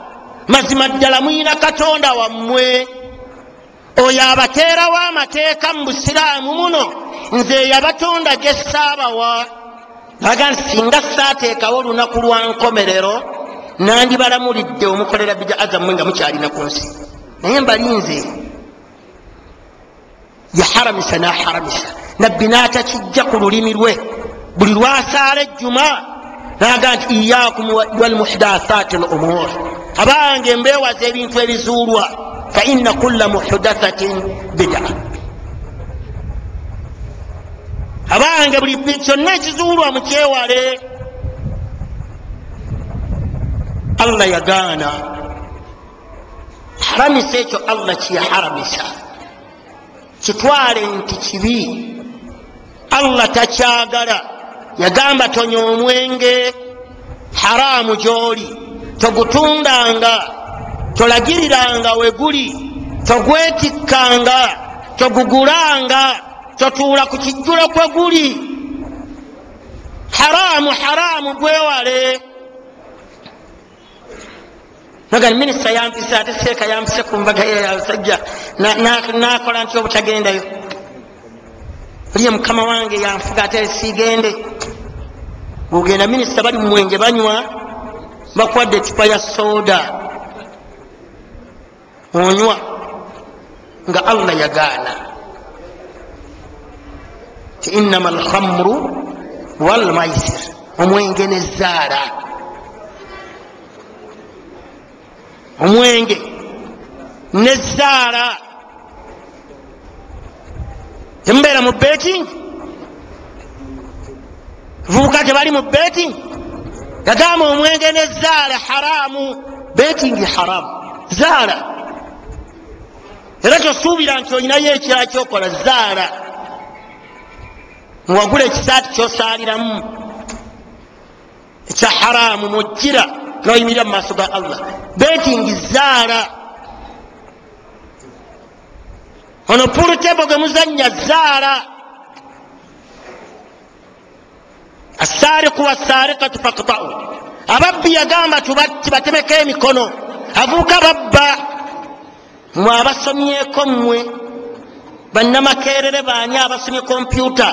mazima ddala muyina katonda wammwe. Oyo abateerawo amateeka mu busiraamu muno nze yabatonda gesaabawa aga nti singa saateekawo olunaku lwa nkomerero nandibalamulidde omukolera bijaa zammwe nga mukyalina ku nsi naye mbalinze yaharamisa naharamisa nabbi natakijja ku lulimi lwe. Buli lwasaala ejjuma naga nti iyakum walmuhdathaati l umur abange mbewaza ebintu ebizuulwa faina kula muhdathatin bida. Abange buli kyonna ekizuulwa mukyewale allah yagaana haramisa ekyo allah kyeyaharamisa kitwale nti kibi allah takyagala yagamba tonya omwenge haramu gyoli togutundanga tolagiriranga weguli togwetikkanga togugulanga totuula ku kijjulo kwe guli haramu haramu gwewale minisita yampise ate seeka yampise ku mbaga ye yabasajja nakola nti obutagendayo oliye mukama wange yanfuga ate siigende ogenda minisita bali mumwenge banywa bakwadde ecupa ya soda onywa nga allah yagaana. Ti innama alhamru walmaisir omwenge nezaala omwenge nezaala temubeera mu beting vubuka tebali mu beting yagamba omwenge nezaala haramu beting haramu zaala era tosuubira nti olinayo ekirala kyokola zaala muwagula ekisaati kyosaaliramu ekya haramu mujjira noyimirira mu maaso ga allah. Betingi zaala ono pulutebo ge muzanya zaala asaariku wasaarikatu faktau ababbi yagamba tibatemeko emikono avuuka babba. Mwe abasomyeko mmwe bannamakerere baani abasomye kompyuta.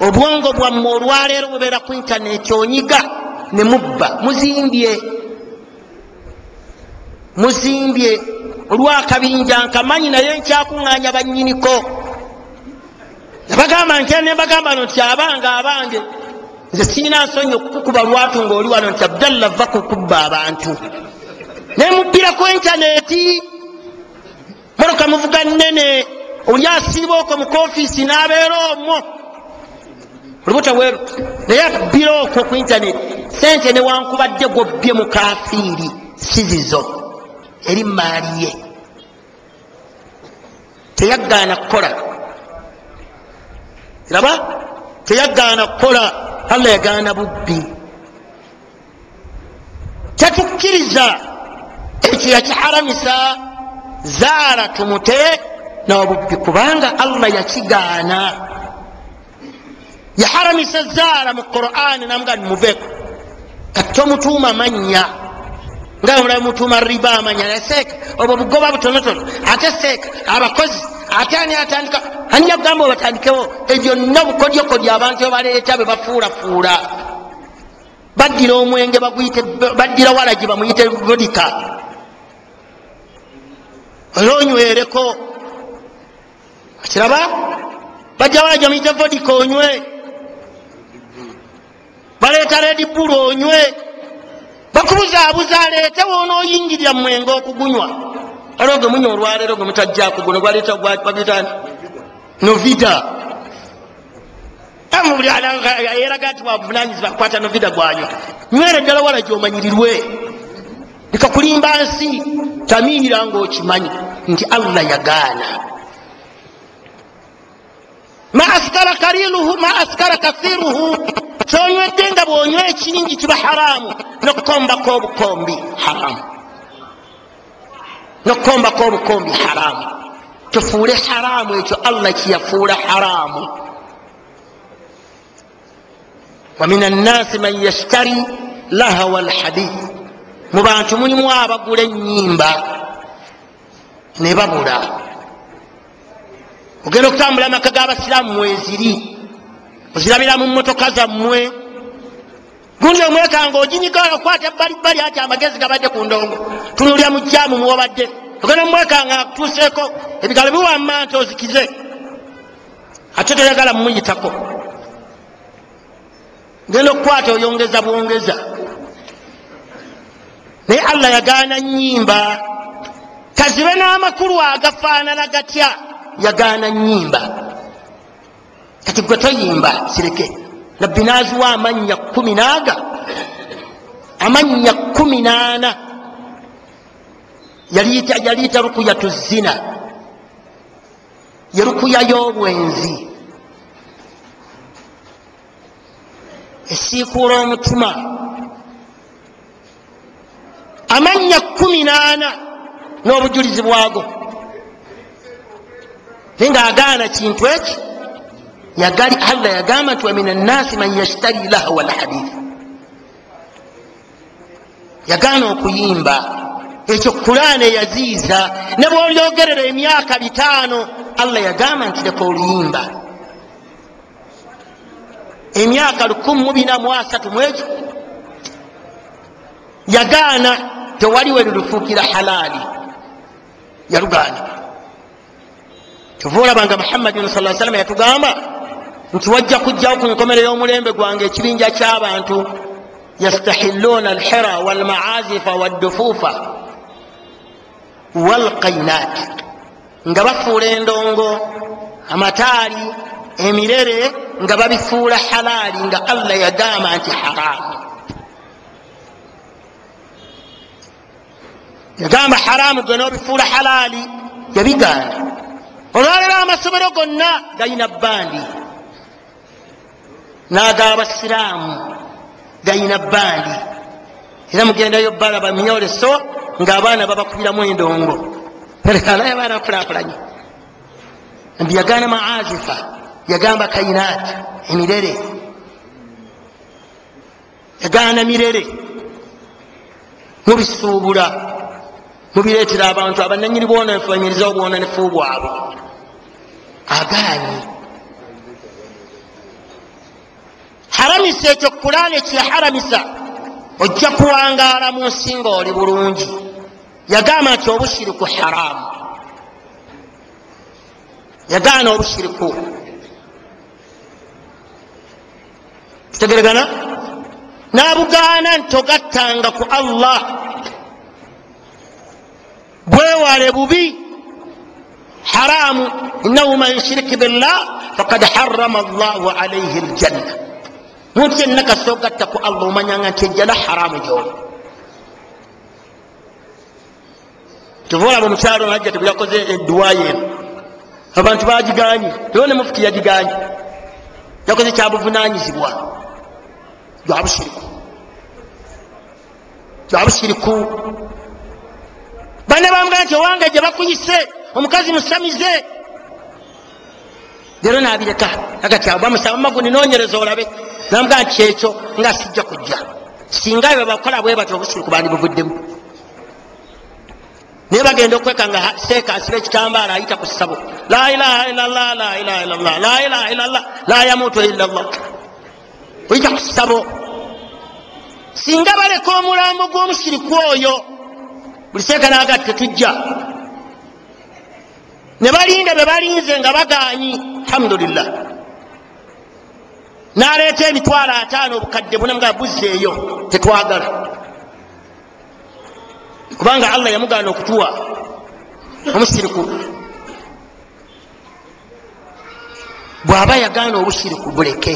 Obwongo bwammwe olwaleero bubeera ku intaneti onyiga ne mubba. Muzimbye. Muzimbye. Olwakabinja nkamanyi naye nkyakuŋŋanya bannyiniko. Nabagamba ntya nembagamba no nti abange abange. Nze sirina nsonyi okukukuba lwatu ngaoli wano nti abdallah va kukubba abantu. Nemubbira ku intaneti. Moroka muvuga nene oli asiiba okwo mu kofiisi n'abeera omwo olubuta bweru naye abbira okwo ku intaneti sente newankubadde gwobbye mu kafiiri. Sizizo. Eri maali ye. Teyagaana kukola. Raba teyagaana kukola. Allah yagaana bubbi. Tetukkiriza ekyo yakiharamisa zaala tumute nabubbi kubanga allah yakigaana yaharamisa zaala mu qur'ani namuga nimuveko. Katomutuuma manya. Nga mulaba mutuuma riba amanya naye seeka obwo bugoba butonotono. Ate seeka abakozi ate ani atandika? Ani yakugamba obatandikewo ebyo nna bukodyokodyo abantu bebaleeta be bafuulafuula. Baddira omwenge baddira walagi bamuyite vodika oyo onywereko. Kiraba? Bajja walagi bamuyite vodika onywe baleeta redi bulu onywe. Bakubuzaabuza aleetewo onooyingirira mumwenge okugunywa? Aliwo gwe munya olwaleero gwe mutajjaku guno gwaleeta gwabitani novida buli yeraga nti wabuvunanyizibwa kukwata novida gwanywa. Nywera ddala wala gyomanyirirwe. Leka kulimba nsi tamiira ngaokimanyi nti allah yagaana ma askara kaliluhu ma askara kathiruhu. Kyonywedde nga bwonywa ekingi kiba haramu. Nokukombako obukombi haramu. Nokukombako obukombi haramu. Tufuule haramu ekyo allah kiyafuula haramu. Wamin annasi man yashtari lahawa alhadith mu bantu mulimu abagula enyimba ne babula ogenda okutambula amaka g'abasiraamu mweziri ozirabira mu motoka zammwe. Gundi omwekanga oginyiga okwata ebbalibbali ati amagezi gabadde ku ndongo. Tunulya mu jamu muwabadde. Ogenda omwekanga tuseeko ebigalo biwamma nti ozikize. Ate toyagala mumuyitako. Genda okukwata oyongeza bwongeza. Naye allah yagaana nyimba kazibe n'amakulu agafaanana gatya yagaana nyimba kati gwe toyimba sireke nabbi naziwa amannya kumi naaga amannya kumi naana yaliita rukuyatu zina ye rukuya y'obwenzi. Esiikuula omutima amannya kumi naana n'obujulizi bwago naye ngaagaana kintu ekyo yagali allah yagamba nti wamin annasi man yashtari lahwa lhadith yagaana okuyimba. Ekyo kulaana eyaziiza ne bwolyogerera emyaka bitaano allah yagamba nti leka oluyimba. Emyaka 1 mwekyo yagaana tewaliwe lulufuukira halaali. Yalugaana kyova olabanga muhammadin sa salama yatugamba nti wajja kujjawo ku nkomero y'omulembe gwange ekibinja ky'abantu yastahiluuna alhira walmaazifa waddufuufa walkainaat nga bafuula endongo amataali emirere nga babifuula halaali nga allah yagamba nti haramu yagamba haramu gwe n'obifuula halaali yabigaana olwaleero amasomero gonna galina bandi n'agabasiraamu galina bandi era mugendayo balaba myoleso ng'abaana babakubiramu endongo. Alaye abaana bakulakulanye nti yagaana maazifa yagamba kainaati emirere. Yagaana mirere. Mubisuubula mubireetera abantu abananyini bwonefu banyirizawo bwonefu bwabwe agaanyi haramisa ekyo kulaana ekyeharamisa ojja kuwangaala mu nsi nga oli bulungi. Yagamba nti obushiriku haramu yagaana obushiriku. Kitegeregana nabugaana nti ogattanga ku allah. Bwewale bubi haramu innahu man yushrik billah fakad harama llahu alaihi ljanna muntu yenna kasi ogatta ku allah omanyanga nti ejjana haramu gyoli tuva olaba omukyalo najja tebuyakoze edduwayo eno abantu bagiganye ewo ne mufuti yagiganye yakoze kyabuvunanyizibwa jwabushiriku jwabushiriku bane bamugamba nti owange gye bakuyise omukazi musamize. Leero nabireka agati bamusaba magu ninonyereza olabe. Namugamba nti kyekyo nga sijja kujja. Singa bwe bakola bwe batyo obushiriku bandi buvuddemu. Naye bagenda okweka nga seeka asiba ekitambaala ayita ku ssabo. La ilaha illallah la ilaha illallah la ilaha illallah la yamutu illallah. Oyita ku ssabo. Singa baleka omulambo gw'omusiriku oyo buli seeka naga tetujja ne balinda be balinze nga baganyi. Alhamdulillah. Naleeta emitwalo ataano obukadde buna nga buzzeeyo tetwagala. Kubanga allah yamugaana okutuwa omusiriku bw'aba yagaana obusiriku buleke.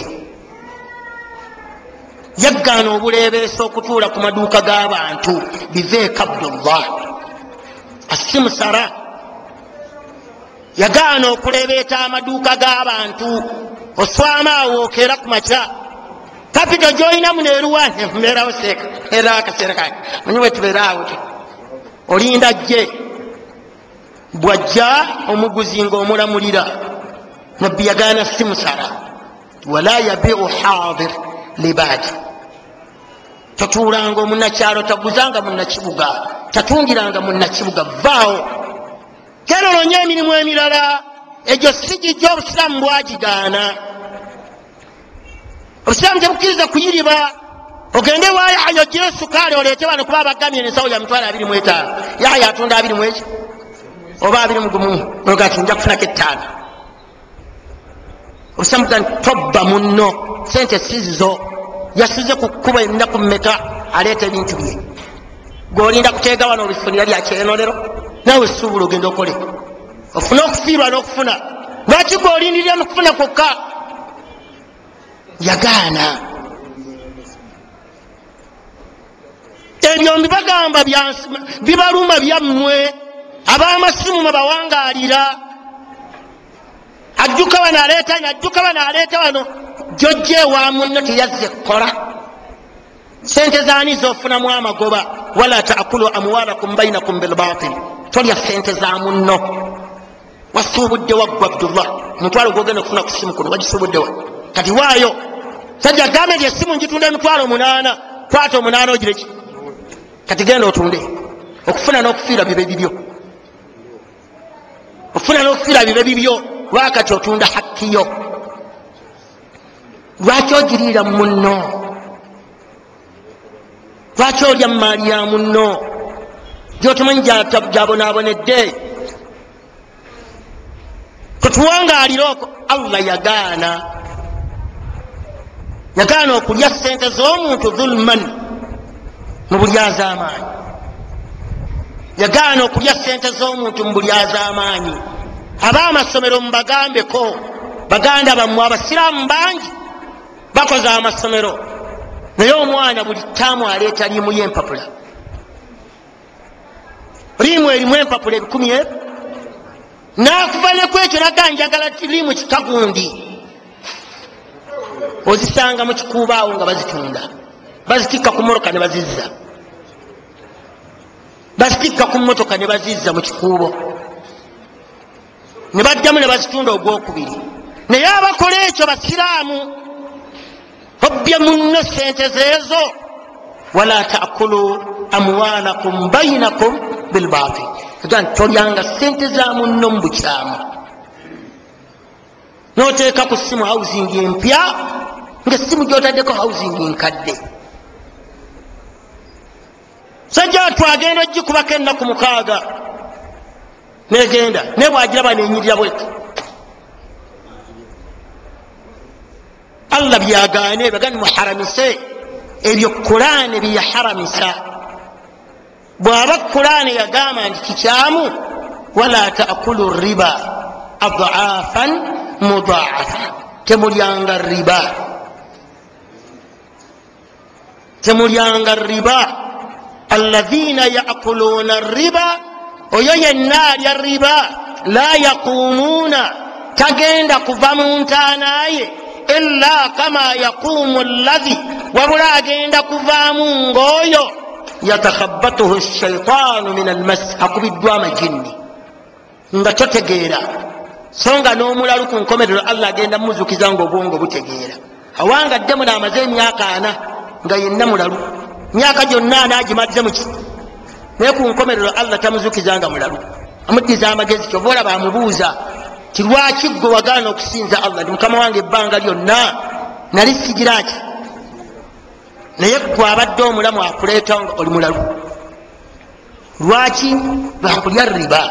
Yagaana obuleebeesa okutuula ku maduuka g'abantu. Biveeko abdullah. Asimusara yagaana okulebeeta amaduuka g'abantu oswama awookera ku makya. Kapito gyolina muneeruwa mbeerawo seeka erawo akaseera kange manyi wetubeeraawo olinda jje bwajja omuguzi ngaomulamulira nabbi yagaana simusala wala yabiu hadir libaadi totuulanga omunakyalo taguzanga munakibuga tatungiranga munakibuga vaawo kerolonye emirimu emirala. Egyo sigijja obusiraamu bwagigaana. Obusiraamu tebukkiriza kuyiriba. Ogende wa yahya ogire sukaali oleete bano kuba abagamire ensawo ya mitwalo abiri mu etaano. Yahya atunda abiri mu eki oba abiri mugumu ogati nja kufunako ettaano. Obusiraamu gani tobba munno. Sente sizizo. Yasize ku kkuba ennaku mmeka aleeta ebintu bye. Gwolinda kuteega wano obifunira lyakyenolero nawe suubula ogenda okole. Ofune okufiirwa n'okufuna. Lwaki gwolindirira nokufuna kwokka? Yagaana. Ebyo mbibagamba bibaluma byammwe ab'amasimu mwe bawangaalira ajjuka bano aleetani ajjuka bano aleeta bano jojja ewa munno teyazze kukola. Sente zaani zofunamu amagoba. Wala taakulu amwalakum bainakum bilbatil tolya sente za munno. Wasuubudde waggwa abdullah? Omutwalo gwogenda okufuna ku simu kuno wagisuubuddewa kati waayo sajja gambe nti esimu njitunda emitwalo munaana kwata omunaana ogireki kati genda otunde okufuna n'okufiira bibe bibyo. Okufuna n'okufiira bibe bibyo lwakati otunda hakkiyo lwaki ogiriira munno? Lwaki olya mumaali ya munno gyotomanyi gyabonaabonedde tetuwangaalire oko allah yagaana. Yagaana okulya sente z'omuntu dhulman mu buli az'amaanyi. Yagaana okulya sente z'omuntu mu buli az'amaanyi. Ab'amasomero mubagambeko baganda bammwe abasiraamu bangi bakoze amasomero. Naye omwana buli taamu aleeta liimu y'empapula liimu erimu empapula ebikumi ebyo. Nakuva neku ekyo naga njagala liimu kikagundi ozisanga mu kikuubaawo nga bazitunda. Bazitikka ku motoka ne bazizza. Bazitikka ku motoka ne bazizza mu kikuubo. Ne baddamu ne bazitunda ogwokubiri. Naye abakola ekyo basiraamu. Obbye munno sente zeezo. Wala taakulu amwalakum bainakum bilbatil aga nti tolyanga sente za munno mu bukyamu noteeka ku simu housing empya nga esimu gyotaddeko housing nkadde sajja twagenda ogikubako ennaku mukaaga. Negenda naye bwagiraba nenyirira bwetu allah byagaane bagani muharamise ebyo kulaani byeyaharamisa bwaba kulaani yagamba nti kikyamu wala taakulu riba adaafan mudaafa temulyanga riba. Temulyanga riba. Alaina yakuluuna riba oyo yenna alya riba la yaqumuuna tagenda kuva mu ntaanaye ila kama yaquumu llahi wabula agenda kuvaamu ngaoyo yatakhabatuhu shaitaanu min almas akubiddwa amajinni nga totegeera so nga n'omulalu ku nkomerero allah agenda mumuzukiza nga obwongo butegeera awanga ddemu naamaze emyaka ana nga yenna mulalu myaka gyonna anagimadde muki naye ku nkomerero allah tamuzukiza nga mulalu amuddiza amagezi kyova olaba amubuuza ti lwaki gwe wagaana okusinza allah ti mukama wange ebbanga lyonna nali sigiraki naye gwe abadde omulamu akuleeta nga oli mulalu. Lwaki lwakulya riba?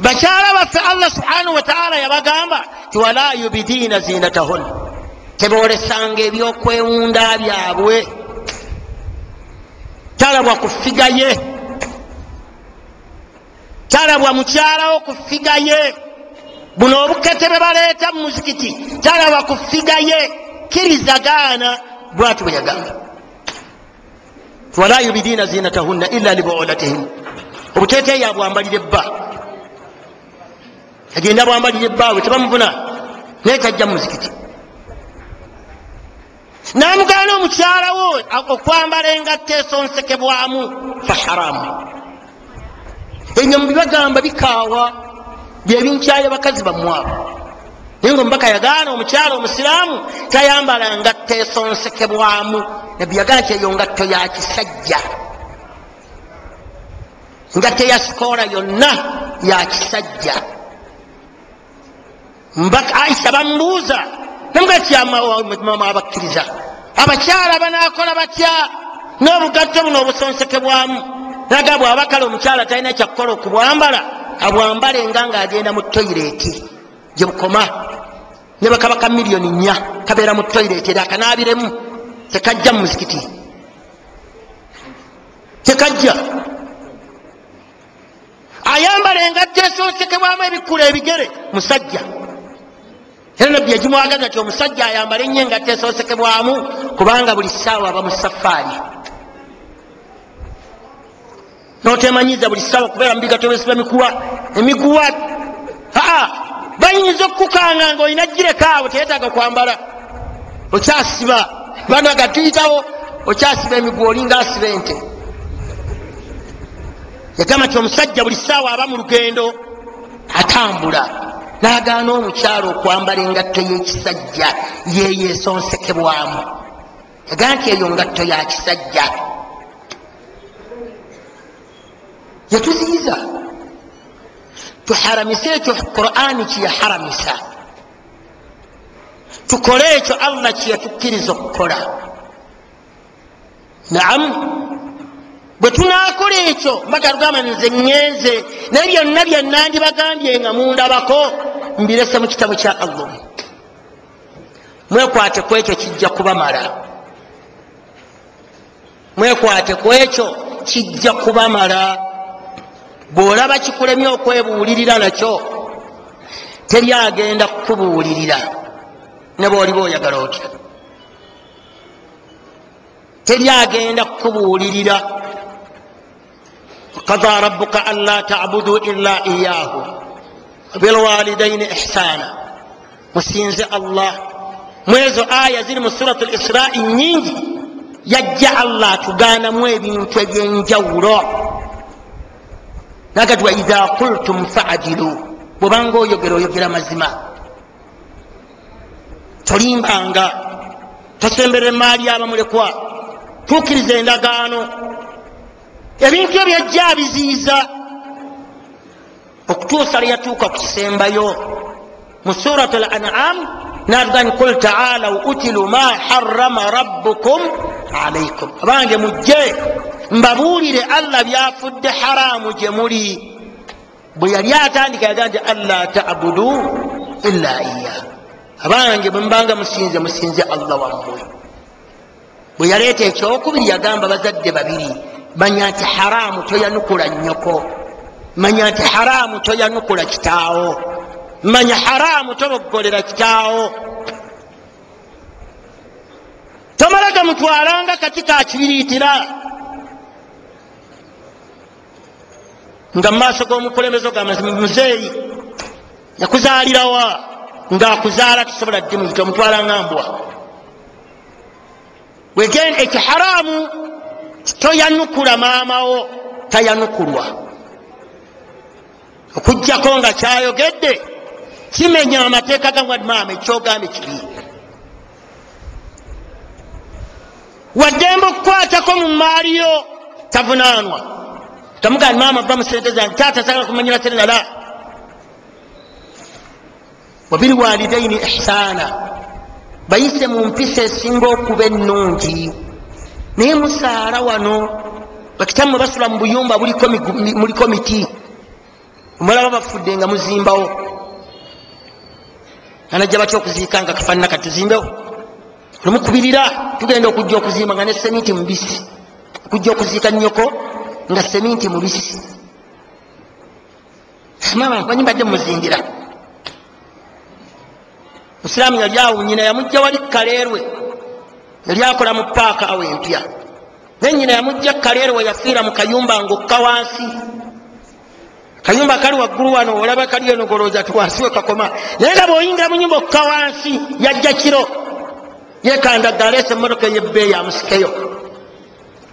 Bakyala baffe allah subhanahu wataala yabagamba ti wala yubidiina zinatahun. Tebolesanga ebyokwewunda byabwe. Talabwa kufigaye talabwa mukyalawo ku figa ye. Buno obukete bwe baleeta mu muzikiti. Talabwa ku figa ye kirizagaana bwati bwe yagamba. Wala yubidiina zinatahunna illa libuulatihim. Obuteteeyo abwambalire bba agenda bwambalire bbaawe tebamuvuna naye tajja mu muzikiti. Namugaana omukyalawo okwambala engatta esonsekebwamu fa haramu. Ebyo mubibagamba bikaawa byebinkyayo bakazi bamwabo naye nga omubaka yagaana omukyala omusiraamu tayambala ngatta esonsekebwamu nabbi yagana nti eyo ngatto ya kisajja. Ngatta eya sikoola yonna ya kisajja. Aisha bamubuuza namugatyamama abakkiriza abakyala banakola batya? N'obugatto buno obusonsekebwamu. Naga bwabakale omukyala talina kyakukola okubwambala abwambale nga ngaagenda mu toyireti gyebukoma ne bakabaka miliyoni nya kabeera mu toyireti eri akanaabiremu tekajja mu muzikiti tekajja. Ayambala engatto esonsekebwamu ebikula ebigere musajja. Era nabbi yagimwagaza nti omusajja ayambale ennyo engatto esonsekebwamu kubanga buli ssaawa aba musafaari notemanyiza buli ssaawa kubeera mu bigato besiba mikuwa emiguwa aa bayinza okukukanga nga olina girekaawo teyetaaga kwambala. Okyasiba bana gatuyitawo okyasiba emiguwa olinga asiba ente. Yagamba nti omusajja buli ssaawa aba mu lugendo atambula nagaana omukyalo okwambala engatto y'ekisajja yeyo esonsekebwamu yagamba nti eyo ngatto ya kisajja. Yatuziyiza tuharamise ekyo qurani kyeyaharamisa tukole ekyo allah kyeyatukkiriza okukola. Naamu bwe tunakola ekyo mbagalugamba nze ŋŋenze naye byonna byennandibagambye nga mundabako mbirese mu kitabu kya allah. Mwekwate ku ekyo kijja kubamala. Mwekwate ku ekyo kijja kubamala bw'olaba kikulemye okwebuulirira nakyo teri agenda kukubuulirira ne bw'oliba oyagala otya? Teri agenda kukubuulirira qada rabuka an la tabudu illa iyahu bilwalidaini ihsana musinze allah. Mwezo aya ziri mu surat lisrai nyingi yajja allah atugaanamu ebintu ebyenjawulo nagati waidha qultum faadilu bwebanga oyogera oyogera mazima. Tolimbanga. Tosemberera emaali abamulekwa. Tuukiriza endagaano. Ebintu ebyajja biziiza okutuusa lyatuuka ku kisembayo mu surat al anam natugani kul taalau utilu ma harama rabbukum alaikum abange mujje mbabuulire allah byafudde haramu gye muli. Bwe yali atandika yagaa nti allah tabudu illa iya abange bwe mubanga musinze musinze allah wammwe. Bwe yaleeta ekyokubiri yagamba bazadde babiri manya nti haramu toyanukula nyoko manya nti haramu toyanukula kitaawo. Manya haramu toboggolera kitaawo. Tomala gamutwalanga kati kakibiriitira nga mumaaso g'omukulembeze ogamba muzeeyi yakuzaalirawa ngaakuzaala tusobola ddi muyita omutwala ngambwa wegenda ekyo haramu toyanukula maamawo tayanukulwa. Okugjako nga kyayogedde kimenya amateeka gamwadi maama ekyogambe kiri waddembe okukwatako mu maaliyo tavunaanwa tamugani maama va musente zange taata sagala kumanyira sente nala wabiriwalidaini ihsaana bayise mu mpisa esinga okuba ennungi naye musaara wano bakitammwe basula mu buyumba muliko miti omulaba bafudde nga muzimbawo. Anajja batya okuziika nga kafanana katuzimbewo olumukubirira tugenda okujja okuzimba nga ne seminti mubisi okujja okuziika nyoko nga seminti mubisi manyi badde muzingira musiraamu yali awo nyina yamujja wali kaleerwe. Yali akola mu paaka awo empya. Naye nyina yamujja kaleerwe yafiira mu kayumba ngaokka wansi. Kayumba kali waggulu wano olaba kali eno golooza ti wansi wekakoma naye nga bwoyingira mu nyumba okka wansi yajja kiro. Yekandaga aleesa emmotoka eyebbeeyi amusikeyo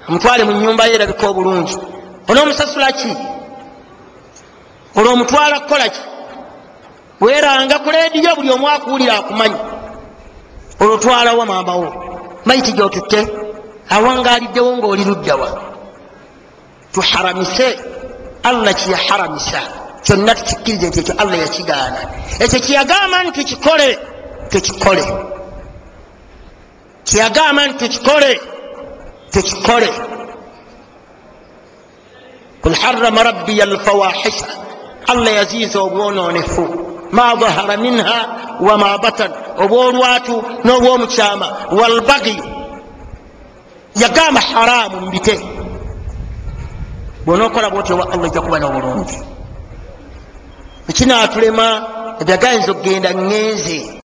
amutwale mu nyumba ye erabika obulungi. Onoomusasula ki? Olwo omutwala kukola ki? Weeranga ku leediyo buli omu akuwulira akumanyi. Olwo twalawo maamawo mayiti gyotutte awangaliddewo ngaoli luddawa tuharamise allah kyeyaharamisa kyonna tukikkirize nti ekyo allah yakigaana. Ekyo kyeyagamba nti tukikole tukikole. Kyeyagamba nti tukikole tukikole kul harama rabbiya alfawahisha allah yaziiza obwononefu ma dhahara minha wama batan obwolwatu n'obwomukyama walbagi yagamba haramu mbite bwonaokola bwoti owa allah ojja kuba nobulungi ekinatulema ebyagayinza okugenda ngenze